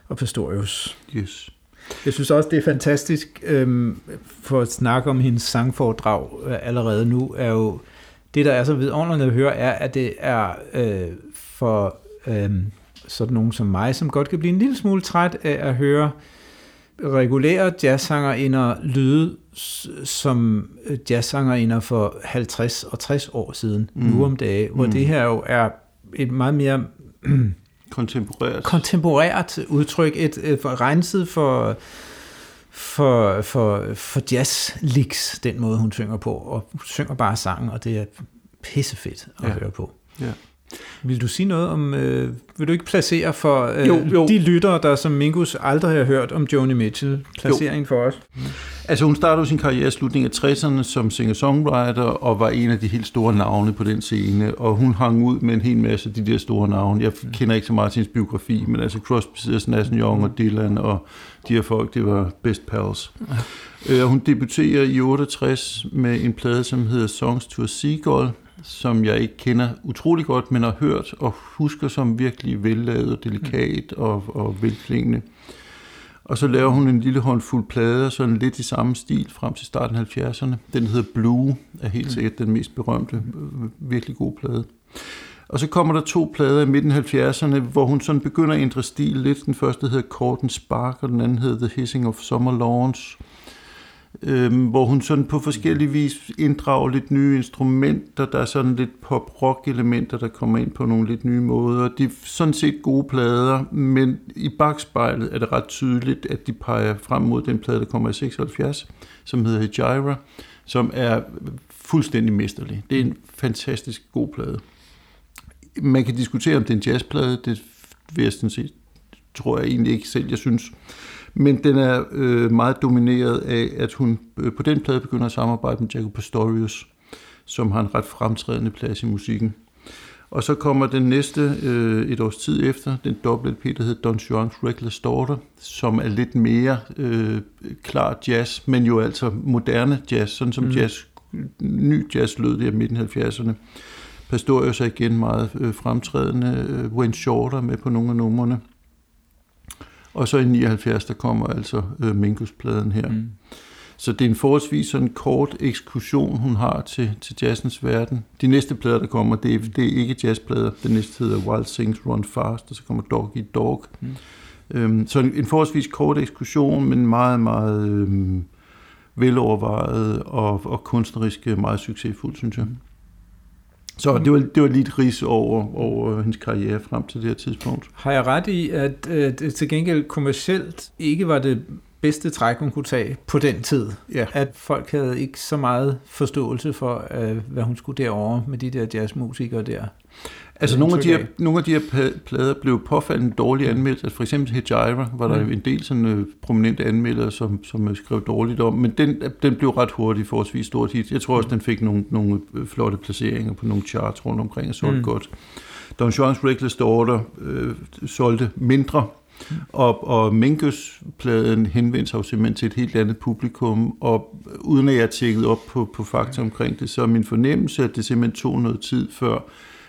S1: og Pastorius.
S2: Yes.
S1: Jeg synes også, det er fantastisk øhm, for at snakke om hendes sangforedrag øh, allerede nu, er jo, det der er så vidunderligt at høre, er, at det er øh, for øh, sådan nogen som mig, som godt kan blive en lille smule træt af at høre regulære jazzsangerinder lyde som øh, jazzsangerinder for 50 og 60 år siden, mm. nu om dage, hvor mm. det her jo er et meget mere
S2: Kontemporært.
S1: kontemporært udtryk, et, et for renset for, for, for, for jazz licks, den måde hun synger på, og hun synger bare sangen, og det er pissefedt at
S2: Ja.
S1: ja. høre på.
S2: Ja.
S1: Vil du sige noget om, øh, vil du ikke placere for øh,
S2: Jo, jo.
S1: de lyttere, der som Mingus aldrig har hørt om Joni Mitchell, placering for os?
S2: Altså hun startede sin karriere i slutningen af 60'erne som singer-songwriter og var en af de helt store navne på den scene, og hun hang ud med en hel masse af de der store navne. Jeg kender ikke så meget til hendes biografi, men altså Crosby, Stills, Nash Young og Dylan og de her folk, det var best pals. Øh, Hun debuterer i 68 med en plade, som hedder Songs to a Seagull, som jeg ikke kender utrolig godt, men har hørt og husker som virkelig vellavet delikat og, og velklingende. Og så laver hun en lille håndfuld plader, sådan lidt i samme stil frem til starten af 70'erne. Den hedder Blue, er helt sikkert den mest berømte, virkelig god plade. Og så kommer der to plader i midten af 70'erne, hvor hun sådan begynder at ændre stil lidt. Den første hedder Corten Spark, og den anden hedder The Hissing of Summer Lawns øh, hvor hun sådan på forskellige vis inddrager lidt nye instrumenter. Der er sådan lidt pop-rock-elementer, der kommer ind på nogle lidt nye måder. De er sådan set gode plader, men i bagspejlet er det ret tydeligt, at de peger frem mod den plade, der kommer i 76, som hedder Hijira, som er fuldstændig mesterlig. Det er en fantastisk god plade. Man kan diskutere, om det er en jazzplade. Det vil jeg sådan set, tror jeg egentlig ikke selv, jeg synes. Men den er øh, meget domineret af, at hun øh, på den plade begynder at samarbejde med Jaco Pastorius, som har en ret fremtrædende plads i musikken. Og så kommer den næste øh, et års tid efter, den dobbelt LP, der hedder Don Juan's Reckless Daughter, som er lidt mere øh, klar jazz, men jo altså moderne jazz, sådan som mm. jazz, ny jazz lød der midten af 70'erne. Pastorius er igen meget øh, fremtrædende, øh, Wayne Shorter med på nogle af numrene. Og så i 79, der kommer altså øh, Mingus-pladen her. Mm. Så det er en forholdsvis sådan kort ekskursion, hun har til, til jazzens verden. De næste plader, der kommer, det er, det er ikke jazzplader. Den næste hedder Wild Things Run Fast, og så kommer Dog Eat Dog. Mm. Øhm, så en, en forholdsvis kort ekskursion, men meget, meget øhm, velovervejet og, og kunstnerisk meget succesfuld, synes jeg. Så det var, det var lige et ris over, over hendes karriere frem til det her tidspunkt.
S1: Har jeg ret i, at øh, til gengæld kommercielt ikke var det bedste træk, hun kunne tage på den tid?
S2: Ja.
S1: At folk havde ikke så meget forståelse for, øh, hvad hun skulle derovre med de der jazzmusikere der?
S2: Altså nogle af, de her, nogle af de her pla- plader blev påfaldende dårligt anmeldt. Altså for eksempel Hejira var der
S1: Mm.
S2: en del sådan, øh, prominente anmeldere, som, som øh, skrev dårligt om. Men den, den blev ret hurtigt forholdsvis stort hit. Jeg tror også, den fik nogle, nogle øh, flotte placeringer på nogle charts rundt omkring og solgte
S1: Mm.
S2: mm. godt. Don Juan's Reckless Daughter øh, solgte mindre. Og, og Mingus-pladen henvendte sig jo simpelthen til et helt andet publikum, og uden at jeg har tjekket op på, på fakta omkring det, så er min fornemmelse, at det simpelthen tog noget tid før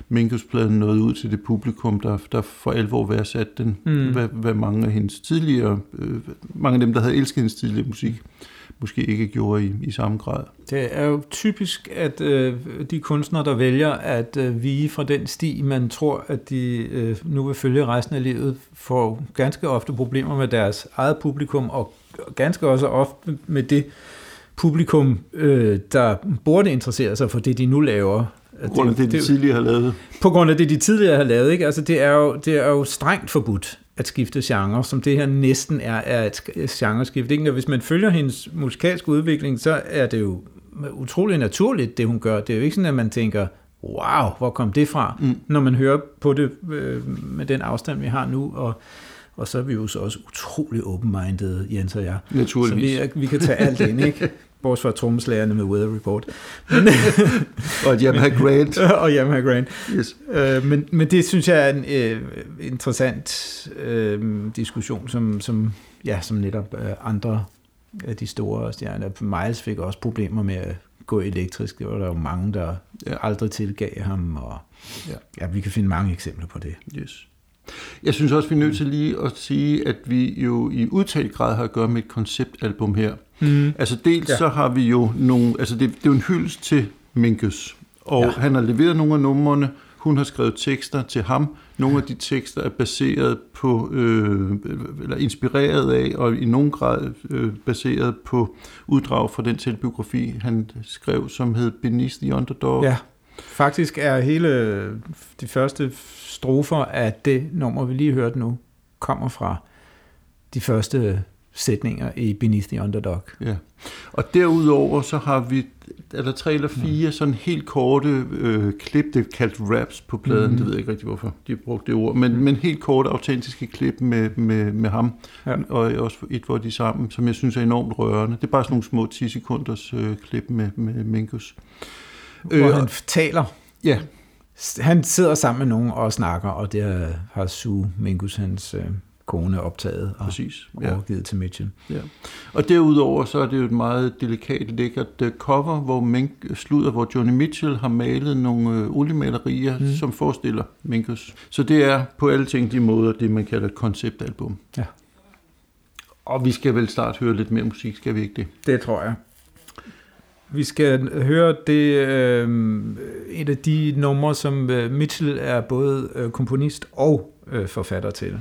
S2: Mingus-pladen nåede ud til det publikum, der, der for alvor værdsat den,
S1: mm.
S2: hvad, hvad mange af hendes tidligere, øh, mange af dem, der havde elsket hendes tidligere musik, måske ikke gjorde i, i samme grad.
S1: Det er jo typisk, at øh, de kunstnere, der vælger at øh, vige fra den sti, man tror, at de øh, nu vil følge resten af livet, får ganske ofte problemer med deres eget publikum, og ganske også ofte med det publikum, øh, der burde interessere sig for det, de nu laver.
S2: På grund af det, de tidligere har lavet.
S1: på grund af det, de tidligere har lavet. Ikke? Altså, det, er jo, det er jo strengt forbudt at skifte genre, som det her næsten er, er et sk- genreskift. Ikke? Og hvis man følger hendes musikalske udvikling, så er det jo utrolig naturligt, det hun gør. Det er jo ikke sådan, at man tænker, wow, hvor kom det fra, mm. når man hører på det øh, med den afstand, vi har nu, og, og så er vi jo så også utrolig open-minded, Jens og jeg.
S2: Naturligvis.
S1: Så vi, vi kan tage alt ind, ikke? Bortset fra trommeslagerne med Weather Report.
S2: Og et Yamaha Grant.
S1: og Yamaha Grand.
S2: Yes.
S1: Øh, men, men det synes jeg er en øh, interessant øh, diskussion, som, som, ja, som netop øh, andre af de store stjerner. Miles fik også problemer med at gå elektrisk. Det var der jo mange, der
S2: ja.
S1: aldrig tilgav ham. Og,
S2: Ja.
S1: ja. vi kan finde mange eksempler på det.
S2: Yes. Jeg synes også, vi er nødt til lige at sige, at vi jo i udtalt grad har at gøre med et konceptalbum her.
S1: Mm.
S2: Altså dels ja. Så har vi jo nogle, altså det, det er jo en hyldest til Minkus, og. Ja. han har leveret nogle af numrene, hun har skrevet tekster til ham. Nogle af de tekster er baseret på, øh, eller inspireret af, og i nogen grad øh, baseret på uddrag fra den selvbiografi, han skrev, som hed Beneath the Underdog.
S1: Ja, faktisk er hele de første strofer af det nummer, vi lige hørte nu, kommer fra de første sætninger i Beneath the Underdog.
S2: Ja. Og derudover så har vi, er der tre eller fire mm. sådan helt korte øh, klip, det er kaldt raps på pladen, mm.
S1: Mhm.
S2: det ved jeg ikke rigtig hvorfor de har brugt det ord, men, men helt korte, autentiske klip med, med, med ham,
S1: Ja.
S2: og også et, hvor de sammen, som jeg synes er enormt rørende. Det er bare sådan nogle små 10 sekunders øh, klip med, med Minkus.
S1: Hvor
S2: Øh,
S1: han taler
S2: Ja,
S1: Han sidder sammen med nogen og snakker, og det har- Sue Mingus, hans øh, kone, optaget og
S2: præcis.
S1: ja. Overgivet til Mitchell.
S2: Ja. Og derudover så er det jo et meget delikat, lækkert øh, cover, hvor Mink slutter, hvor Johnny Mitchell har malet nogle øh, oliemalerier, mm. Som forestiller Minkus. Så det er på alle tænkelige måder det, man kalder et konceptalbum.
S1: Ja.
S2: Og vi skal vel snart høre lidt mere musik, skal vi ikke det?
S1: Det tror jeg. Vi skal høre det øh, et af de numre, som øh, Mitchell er både øh, komponist og øh, forfatter til.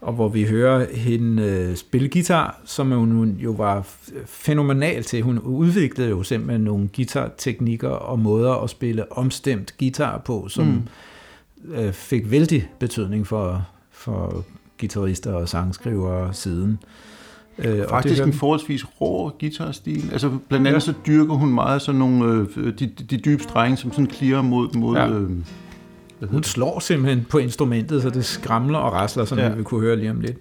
S1: Og hvor vi hører hende øh, spille guitar, som hun jo var fænomenal til. Hun udviklede jo simpelthen nogle guitarteknikker og måder at spille omstemt guitar på, som mm. øh, fik vældig betydning for, for guitarister og sangskrivere siden. Øh, og
S2: Faktisk
S1: hører
S2: en
S1: vi-
S2: forholdsvis rå guitarstil. Altså blandt andet ja. så dyrker hun meget sådan nogle, øh, de, de dybe strenge, som sådan klirer mod, mod
S1: Ja.
S2: øh,
S1: Hun slår simpelthen på instrumentet, så det skramler og rasler, som
S2: Ja.
S1: vi vil kunne høre lige om lidt.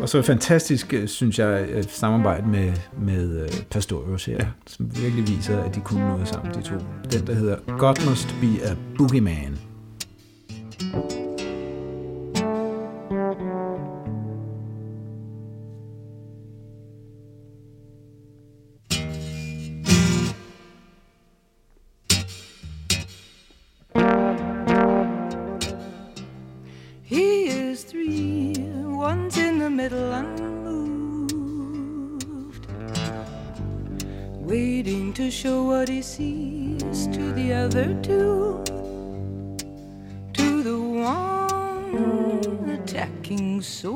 S1: Og så fantastisk, øh, synes jeg, et samarbejde med, med øh, Pastorius her,
S2: Ja.
S1: som virkelig viser, at de kunne noget sammen, de to. Den, der hedder God Must Be a Boogeyman.
S3: He is what he sees to the other two. To the one attacking so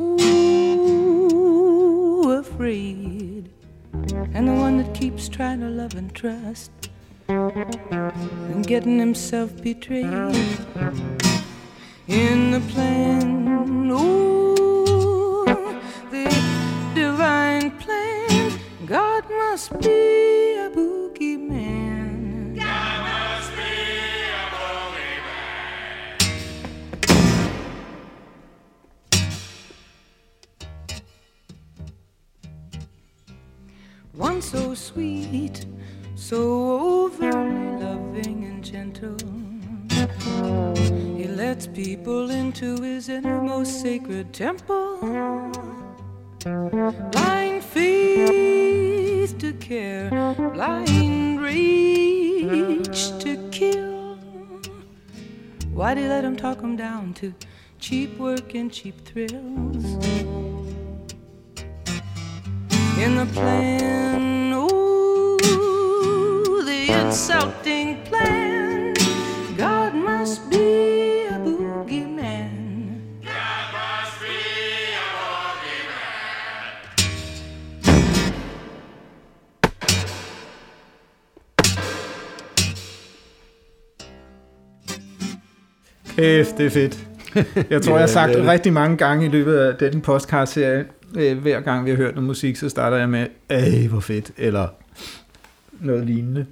S3: afraid. And the one that keeps trying to love and trust. And getting himself betrayed in the plan. Ooh, the divine plan. God must be a boogeyman. So sweet, so overly loving and gentle. He lets people into his innermost sacred temple. Blind faith to care, blind rage to kill. Why'd he let him talk him down to cheap work and cheap thrills? In the plan, insulting plan. God must be a boogeyman. God must be a boogeyman.
S1: Kæft, det er fedt. Jeg tror, jeg har sagt
S2: det
S1: rigtig mange gange i løbet af den podcast-serie, øh, hver gang vi har hørt noget musik, så starter jeg med, ej, hvor fedt, eller noget lignende.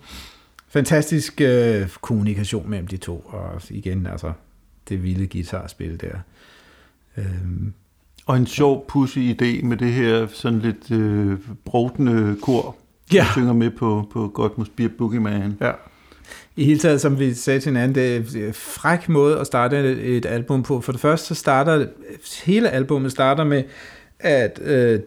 S1: Fantastisk øh, kommunikation mellem de to, og igen, altså, det vilde guitarspil der. Øhm,
S2: Og en sjov, pussy idé med det her sådan lidt øh, brugtende kor,
S1: Ja.
S2: der synger med på, på God Must Be a Boogeyman.
S1: Ja. I hele taget, som vi sagde til hinanden, det er en fræk måde at starte et, album på. For det første, så starter hele albummet starter med, at øh,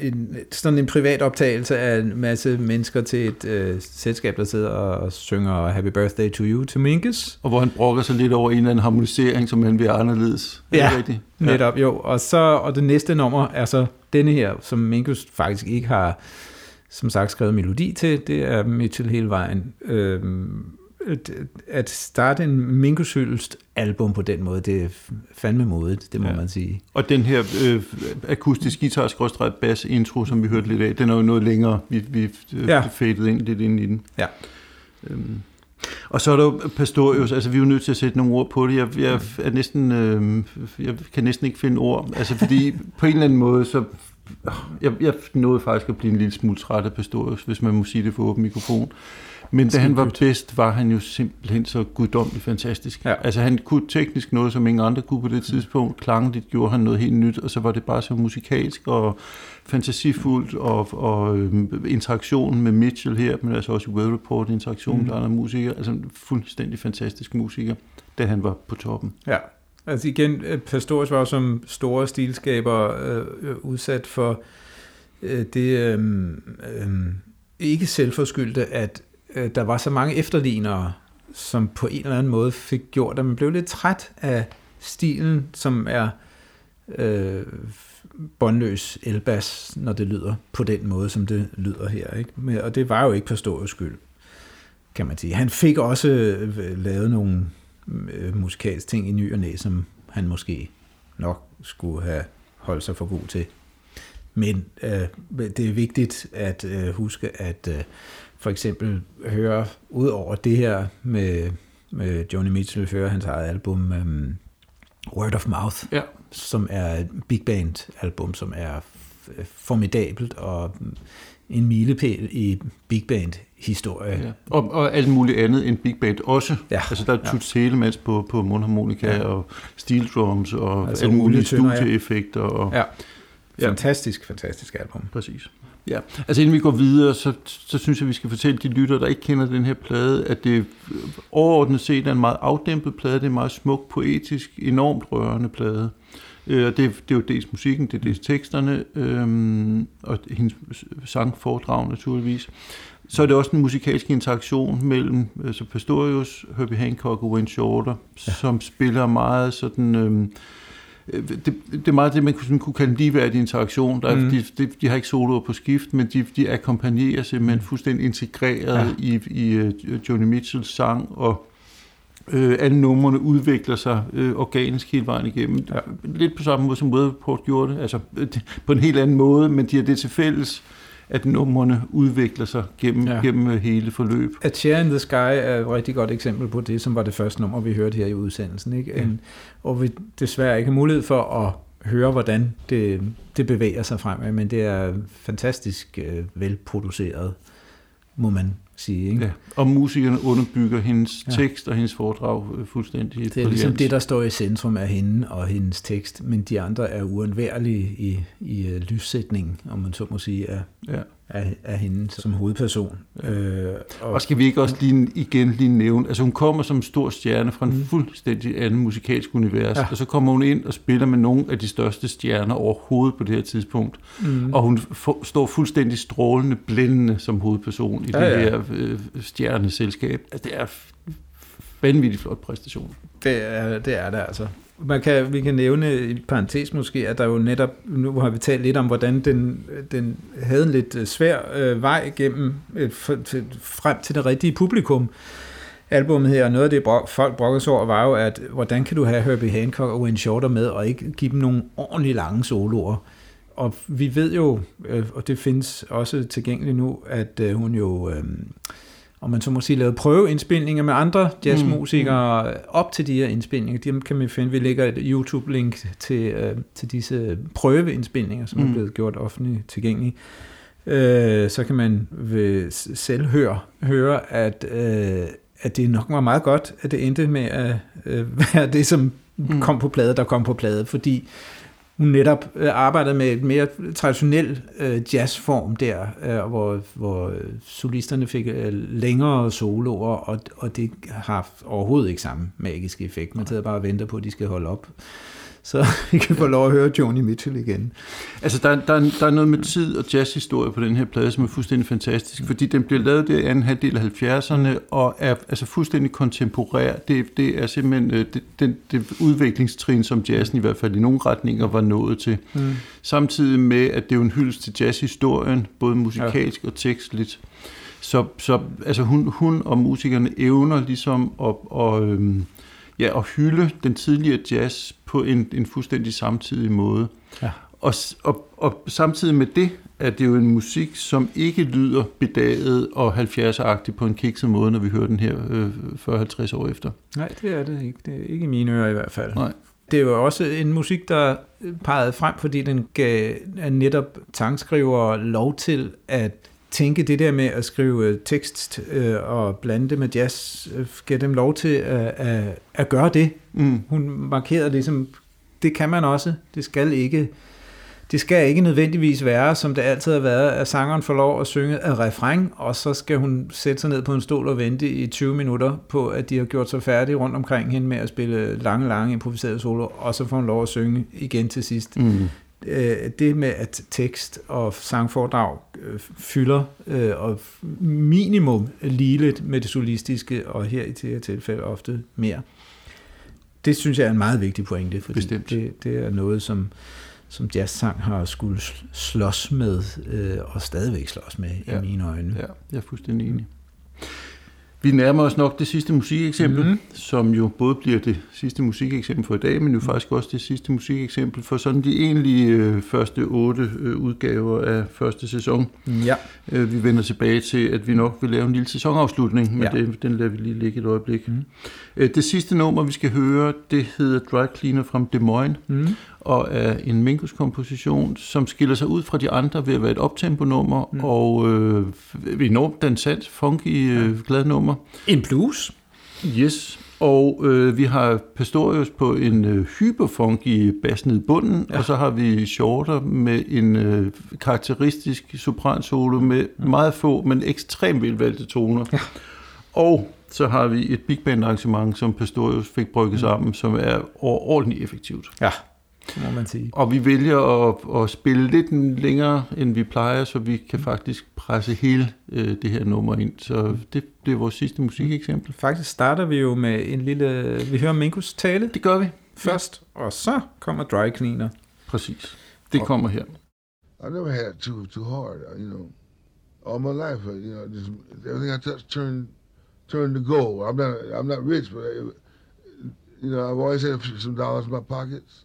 S1: en, sådan en privat optagelse af en masse mennesker til et øh, selskab, der sidder og synger Happy Birthday to You til Minkus.
S2: Og hvor han brokker sig lidt over en eller anden harmonisering, som han vil anderledes. Er
S1: Ja,
S2: rigtigt?
S1: Netop, jo. Og, så, og det næste nummer er så denne her, som Minkus faktisk ikke har, som sagt, skrevet melodi til. Det er Mitchell hele vejen. Øhm, at- starte en Minkus hyldest album på den måde, det er fandme modigt, det må
S2: Ja.
S1: man sige.
S2: Og den her øh, akustisk guitar bass intro, som vi hørte lidt af, den er jo noget længere. Vi, vi øh,
S1: Ja.
S2: ja. faded ind lidt ind i den.
S1: Ja.
S2: Øhm. Og så er der jo Pastorius, altså vi er jo nødt til at sætte nogle ord på det. Jeg, jeg, er næsten, øh, jeg kan næsten ikke finde ord, altså fordi på en eller anden måde, så jeg, jeg nåede faktisk at blive en lille smule træt af Pastorius, hvis man må sige det for åben mikrofon. Men da han var bedst, var han jo simpelthen så guddommeligt fantastisk.
S1: Ja.
S2: Altså han kunne teknisk noget, som ingen andre kunne på det tidspunkt. Klangligt gjorde han noget helt nyt, og så var det bare så musikalsk og fantasifuldt, og, og øhm, interaktionen med Mitchell her, men altså også i Well Report, interaktionen
S1: Mhm.
S2: med andre musikere. Altså en fuldstændig fantastisk musiker, da han var på toppen.
S1: Ja. Altså igen, øh, Pastorius var jo som store stilskaber øh, øh udsat for øh, det øh, øh, ikke selvforskyldte, at øh, der var så mange efterlignere, som på en eller anden måde fik gjort, at man blev lidt træt af stilen, som er øh, båndløs elbas, når det lyder på den måde, som det lyder her. Ikke? Men, og det var jo ikke Pastorius skyld, kan man sige. Han fik også øh, lavet nogle øh, musikalske ting i ny og næ, som han måske nok skulle have holdt sig for god til. Men øh, det er vigtigt at øh, huske, at øh, for eksempel høre, ud over det her med, med Joni Mitchell, høre hans eget album øh, Word of Mouth,
S2: Ja.
S1: som er et big band album, som er formidabelt og en milepæl i big band historie.
S2: Ja. Og, og alt muligt andet end big band også.
S1: Ja.
S2: Altså der er
S1: Ja.
S2: Toots Thielemans på, på mundharmonika
S1: Ja.
S2: ja. og steel drums og
S1: Altså
S2: alle mulige
S1: ja.
S2: studieeffekter. Og,
S1: Ja.
S2: Ja.
S1: Fantastisk, fantastisk album.
S2: Præcis. Ja, altså inden vi går videre, så, så synes jeg, vi skal fortælle de lytter, der ikke kender den her plade, at det overordnet set er en meget afdæmpet plade, det er en meget smuk, poetisk, enormt rørende plade. Øh, og det, er- det er jo dels musikken, det er dels teksterne, øhm, og hendes sangforedrag naturligvis. Så er det også en musikalsk interaktion mellem altså Pastorius, Herbie Hancock og Wayne Shorter, ja. som spiller meget sådan... Øhm, øh, det, det er meget det, man kunne, kunne kalde en ligeværdig interaktion. Der,
S1: Mm.
S2: de, de, de har ikke soloer på skift, men de, de akkompagnerer simpelthen fuldstændig integreret
S1: Ja.
S2: i, i uh, Joni Mitchells sang, og øh, alle numrene udvikler sig øh, organisk hele vejen igennem.
S1: Ja.
S2: Lidt på samme måde, som Weatherport gjorde det, altså øh, på en helt anden måde, men de har det til fælles, at numrene udvikler sig gennem,
S1: Ja.
S2: ja. gennem øh, hele forløb.
S1: A Chair in the Sky er et rigtig godt eksempel på det, som var det første nummer, vi hørte her i udsendelsen. Ikke?
S2: Ja.
S1: En, og vi desværre ikke har mulighed for at høre, hvordan det, det bevæger sig fremad, men det er fantastisk øh, velproduceret, må man sige. Ikke?
S2: Ja. Og musikerne underbygger hendes
S1: Ja.
S2: tekst og hendes foredrag øh, fuldstændig.
S1: Det er ligesom det, der står i centrum af hende og hendes tekst, men de andre er uundværlige i, i øh, lyssætningen, om man så må sige, af,
S2: Ja.
S1: Af, af hende som hovedperson. Øh, og,
S2: Og skal vi ikke også lige, igen lige nævne, altså hun kommer som stor stjerne fra en
S1: Mm.
S2: fuldstændig anden musikalsk univers,
S1: Ja.
S2: ja. og så kommer hun ind og spiller med nogle af de største stjerner overhovedet på det her tidspunkt,
S1: mm,
S2: og hun får, står fuldstændig strålende, blændende som hovedperson i
S1: Ja,
S2: ja, det
S1: ja.
S2: her øh, stjerneselskab. Altså det er vanvittigt flot præstation.
S1: Det er, det er det altså. Man kan, vi kan nævne i parentes måske, at der jo netop, nu har vi talt lidt om, hvordan den, den havde en lidt øh, svær øh, vej gennem øh, frem til det rigtige publikum. Albummet her, og noget af det, brok- folk brokkede sig over, var jo, at hvordan kan du have Herbie Hancock og Wayne Shorter med, og ikke give dem nogle ordentligt lange soloer? Og vi ved jo, øh, og det findes også tilgængeligt nu, at øh, hun jo... Øh, om man så må sige, lavet prøveindspilninger med andre jazzmusikere mm, op til de her indspilninger. Dem kan man finde. Vi lægger et YouTube-link til, øh, til disse prøveindspilninger, som mm. er
S2: Mm.
S1: blevet gjort offentligt tilgængelige. Øh, så kan man ved selv høre, høre at, øh, at det nok var meget godt, at det endte med at øh, være det, som mm.
S2: Mm.
S1: kom på plade, der kom på plade, fordi hun netop øh, arbejdede med et mere traditionel øh, jazzform der, øh, hvor, hvor øh, solisterne fik øh, længere soloer, og, og det har overhovedet ikke samme magiske effekt. Man sidder bare og venter på, at de skal holde op. Så vi kan få lov at høre Joni Mitchell igen.
S2: Altså, der, der, er- der er noget med tid og jazzhistorie på den her plade, som er fuldstændig fantastisk, fordi den blev lavet der i anden halvdel af 70'erne, og er altså fuldstændig kontemporær. Det, det er simpelthen øh, det, det, det udviklingstrin, som jazzen i hvert fald i nogle retninger var nået til.
S1: Mm.
S2: Samtidig med, at det er jo en hyldest til jazzhistorien, både musikalsk og tekstligt. Så, så altså hun, hun og musikerne evner ligesom at, og, øhm, ja, at hylde den tidligere jazz på en, en fuldstændig samtidig måde.
S1: Ja.
S2: Og, og, og samtidig med det, er det jo en musik, som ikke lyder bedaget og 70'er-agtig på en kikset måde, når vi hører den her øh, 40-50 år efter.
S1: Nej, det er det ikke. Det er ikke i mine ører i hvert fald.
S2: Nej.
S1: Det er jo også en musik, der pegede frem, fordi den gav netop sangskriver lov til at tænke det der med at skrive tekst øh, og blande det med jazz, øh, gav dem lov til at, at, at gøre det.
S2: Mm.
S1: Hun markerede ligesom, det kan man også, det skal ikke det skal ikke nødvendigvis være, som det altid har været, at sangeren får lov at synge af refræng, og så skal hun sætte sig ned på en stol og vente i 20 minutter på, at de har gjort sig færdige rundt omkring hende med at spille lange, lange improviserede solo, og så får hun lov at synge igen til sidst.
S2: Mm.
S1: Øh, Det med, at tekst og sangforedrag øh, fylder øh, og minimum ligeligt med det solistiske, og her i det her tilfælde ofte mere. Det synes jeg er en meget vigtig pointe, fordi
S2: Bestemt.
S1: det, det er noget, som, som jazzsang har skulle sl- slås med, øh, og stadigvæk slås med ja. I mine øjne.
S2: Ja, jeg er fuldstændig enig. Vi nærmer os nok det sidste musikeksempel, mm. som jo både bliver det sidste musikeksempel for i dag, men jo faktisk også det sidste musikeksempel for sådan de egentlige øh, første otte øh, udgaver af første sæson.
S1: Ja.
S2: Øh, vi vender tilbage til, at vi nok vil lave en lille sæsonafslutning, men
S1: Ja.
S2: det, den lader vi lige ligge et øjeblik. Mm. Øh, det sidste nummer, vi skal høre, det hedder Dry Cleaner from Des Moines,
S1: Mm.
S2: Og er en Minkus-komposition, som skiller sig ud fra de andre ved at være et optempo-nummer,
S1: Mm.
S2: mm. og øh, enormt dansant, funky, øh, glad nummer.
S1: En blues.
S2: Yes, og øh, vi har Pastorius på en øh, hyperfunky bas ned i bunden,
S1: Ja.
S2: og så har vi Shorter med en øh, karakteristisk sopransolo med meget få, men ekstremt velvalgte toner.
S1: Ja.
S2: Og så har vi et big band arrangement, som Pastorius fik brygget sammen, som er overordentligt effektivt.
S1: Ja, må man sige.
S2: Og vi vælger at, at spille lidt længere, end vi plejer, så vi kan faktisk presse hele øh, det her nummer ind. Så det, det er vores sidste musikeksempel.
S1: Faktisk starter vi jo med en lille... Vi hører Minkus tale.
S2: Det gør vi.
S1: først, og så kommer dry cleaner.
S2: Præcis. Det kommer her.
S4: I never had it too too hard, you know. All my life, uh, you know, just everything I touched turned turned to gold. I'm not I'm not rich, but I, you know, I've always had some dollars in my pockets.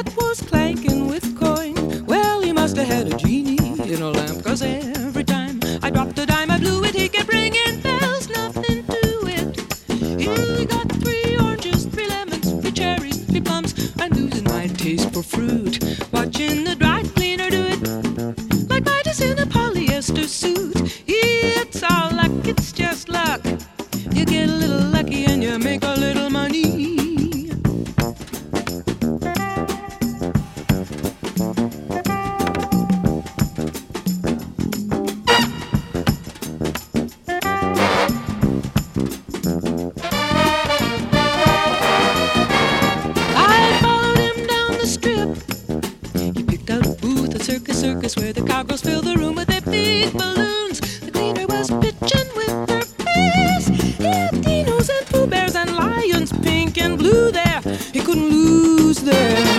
S3: True. And blue there. He couldn't lose there.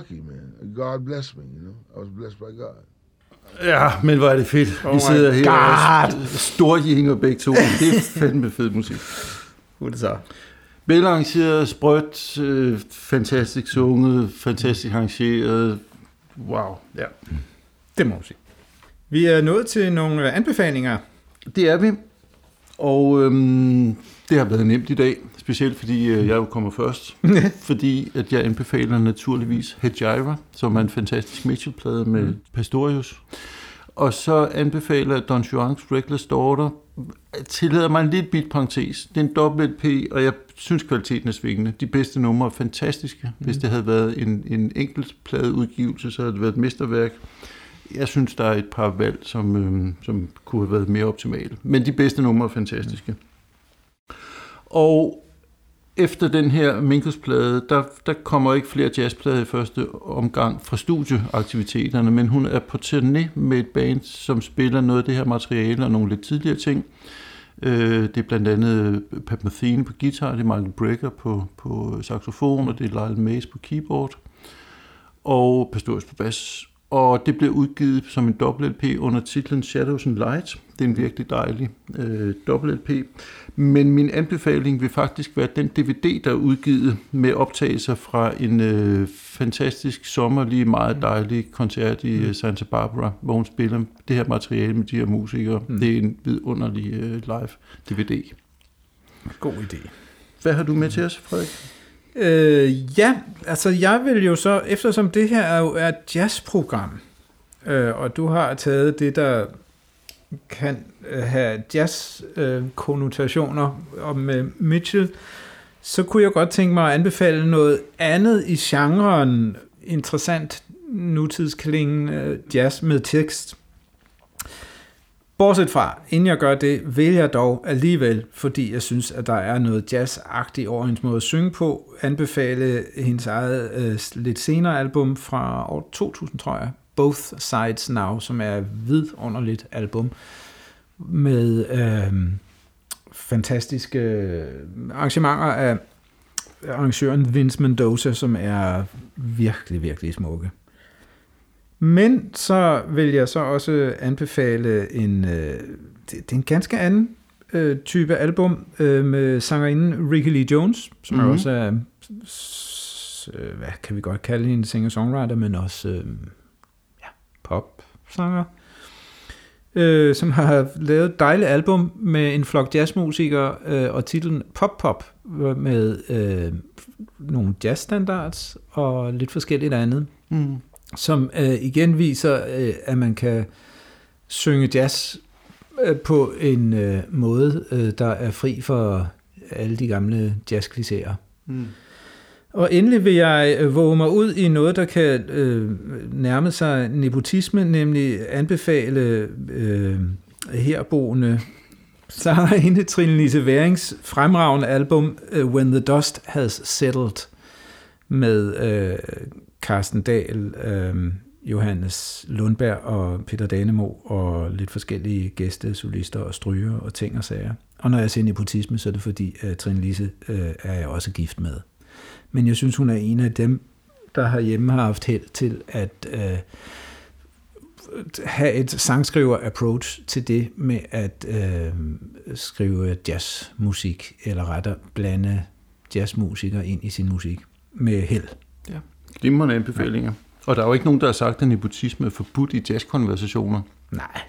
S4: Lucky, man. God blessed me, you know. I was blessed by God.
S2: Ja, men hvor er det fedt.
S1: Oh
S2: Vi sidder her
S1: God.
S2: og storjinger begge to. Det er fandme fed musik.
S1: Hvor det så?
S2: Velarrangeret, sprødt, øh, fantastisk sunget, fantastisk arrangeret. Wow.
S1: Ja, det må man sige. Vi er nået til nogle øh, anbefalinger.
S2: Det er vi. Og øhm, det har været nemt i dag, specielt fordi øh, jeg jo kommer først. fordi at jeg anbefaler naturligvis Hedjira, som er en fantastisk Mitchell-plade med mm. Pastorius. Og så anbefaler jeg Don Juans Reckless Daughter. Jeg tillader mig en lidt bit parentes. Det er en dobbelt LP, og jeg synes kvaliteten er svingende. De bedste numre er fantastiske. Mm. Hvis det havde været en, en enkelt pladeudgivelse, så havde det været et mesterværk. Jeg synes, der er et par valg, som, øh, som kunne have været mere optimale. Men de bedste numre er fantastiske. Og efter den her Minkus-plade, der, der kommer ikke flere jazzplader i første omgang fra studieaktiviteterne, men hun er på turné med et band, som spiller noget af det her materiale og nogle lidt tidligere ting. Øh, det er blandt andet Pat Metheny på guitar, det er Michael Brecker på, på saxofon, og det er Lyle Mays på keyboard, og Pastorius på bas og det blev udgivet som en dobbelt LP under titlen Shadows and Light. Det er en virkelig dejlig øh, dobbelt LP. Men min anbefaling vil faktisk være den DVD, der er udgivet med optagelser fra en øh, fantastisk sommerlig, meget dejlig koncert i mm. Santa Barbara, hvor hun spiller det her materiale med de her musikere. Mm. Det er en vidunderlig øh, live DVD.
S1: God idé.
S2: Hvad har du med til os, Frederik?
S1: Øh, ja, altså jeg vil jo så, eftersom det her er jo er et jazzprogram, øh, og du har taget det, der kan øh, have jazz-konnotationer øh, med øh, Mitchell, så kunne jeg godt tænke mig at anbefale noget andet i genren, interessant nutidsklingende jazz med tekst. Bortset fra, inden jeg gør det, vil jeg dog alligevel, fordi jeg synes, at der er noget jazzagtigt over hendes måde at synge på, anbefale hendes eget øh, lidt senere album fra år 2000, tror jeg, Both Sides Now, som er et vidunderligt album med øh, fantastiske arrangementer af arrangøren Vince Mendoza, som er virkelig, virkelig smukke. Men så vil jeg så også anbefale en, øh, det, det er en ganske anden øh, type album øh, med sangerinden Ricky Lee Jones, som mm-hmm. er også er, øh, hvad kan vi godt kalde en singer-songwriter, men også øh, ja, pop-sanger, øh, som har lavet et dejligt album med en flok jazzmusikere øh, og titlen Pop Pop med øh, nogle jazzstandards og lidt forskelligt andet. Mm som øh, igen viser, øh, at man kan synge jazz øh, på en øh, måde, øh, der er fri for alle de gamle jazzklichéer. Mm. Og endelig vil jeg øh, våge mig ud i noget, der kan øh, nærme sig nepotisme, nemlig anbefale øh, herboende sangerinde Trine Lise Værings fremragende album uh, When the Dust Has Settled med øh, Carsten Dahl, øh, Johannes Lundberg og Peter Danemo og lidt forskellige gæste, solister og stryger og ting og sager. Og når jeg ser nepotisme, så er det fordi, at Trine Lise øh, er jeg også gift med. Men jeg synes, hun er en af dem, der har hjemme har haft held til at øh, have et sangskriver-approach til det med at øh, skrive jazzmusik, eller rettere blande jazzmusikere ind i sin musik med held.
S2: Glimrende anbefalinger. Og der er jo ikke nogen, der har sagt, at nepotisme er forbudt i jazzkonversationer.
S1: Nej.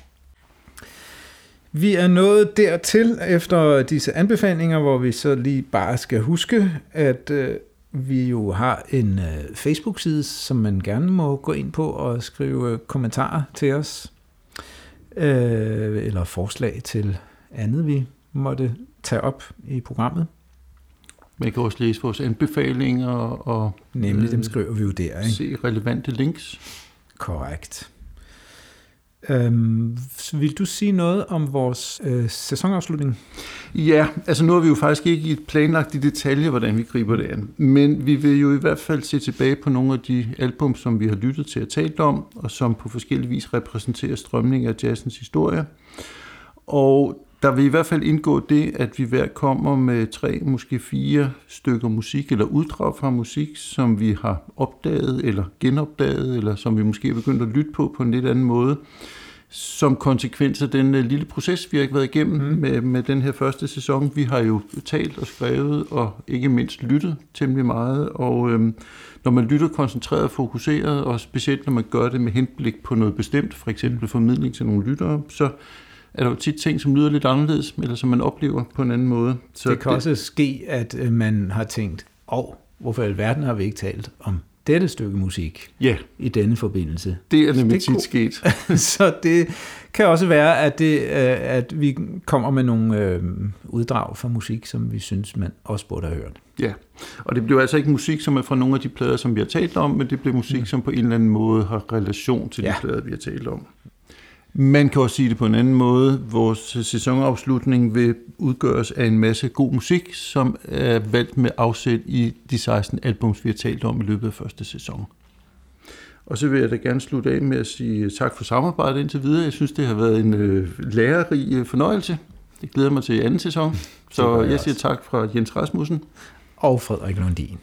S1: Vi er nået dertil efter disse anbefalinger, hvor vi så lige bare skal huske, at øh, vi jo har en øh, Facebook-side, som man gerne må gå ind på og skrive kommentarer til os, øh, eller forslag til andet, vi måtte tage op i programmet.
S2: Man kan også læse vores anbefalinger og
S1: Nemlig, øh, dem skriver vi jo der. Ikke?
S2: Se relevante links.
S1: Korrekt. Øhm, vil du sige noget om vores øh, sæsonafslutning?
S2: Ja, altså nu har vi jo faktisk ikke planlagt i detalje, hvordan vi griber det an. Men vi vil jo i hvert fald se tilbage på nogle af de album, som vi har lyttet til at talt om, og som på forskellige vis repræsenterer strømning af jazzens historie. Og der vil i hvert fald indgå det, at vi hver kommer med tre, måske fire stykker musik, eller uddrag fra musik, som vi har opdaget, eller genopdaget, eller som vi måske er begyndt at lytte på på en lidt anden måde, som konsekvens af den uh, lille proces, vi har været igennem mm. med, med den her første sæson. Vi har jo talt og skrevet, og ikke mindst lyttet temmelig meget, og øhm, når man lytter koncentreret og fokuseret, og specielt når man gør det med henblik på noget bestemt, for eksempel formidling til nogle lyttere, så er der jo tit ting, som lyder lidt anderledes, eller som man oplever på en anden måde.
S1: Så det kan det, også ske, at øh, man har tænkt, åh, oh, hvorfor i alverden har vi ikke talt om dette stykke musik
S2: ja.
S1: i denne forbindelse.
S2: Det er nemlig tit sket.
S1: så det kan også være, at, det, øh, at vi kommer med nogle øh, uddrag fra musik, som vi synes, man også burde have hørt.
S2: Ja, og det bliver altså ikke musik, som er fra nogle af de plader, som vi har talt om, men det bliver musik, mm. som på en eller anden måde har relation til de ja. plader, vi har talt om. Man kan også sige det på en anden måde. Vores sæsonafslutning vil udgøres af en masse god musik, som er valgt med afsæt i de 16 albums, vi har talt om i løbet af første sæson. Og så vil jeg da gerne slutte af med at sige tak for samarbejdet indtil videre. Jeg synes, det har været en øh, lærerig øh, fornøjelse. Det glæder mig til anden sæson. Så jeg siger tak fra Jens Rasmussen.
S1: Og Frederik Lundin.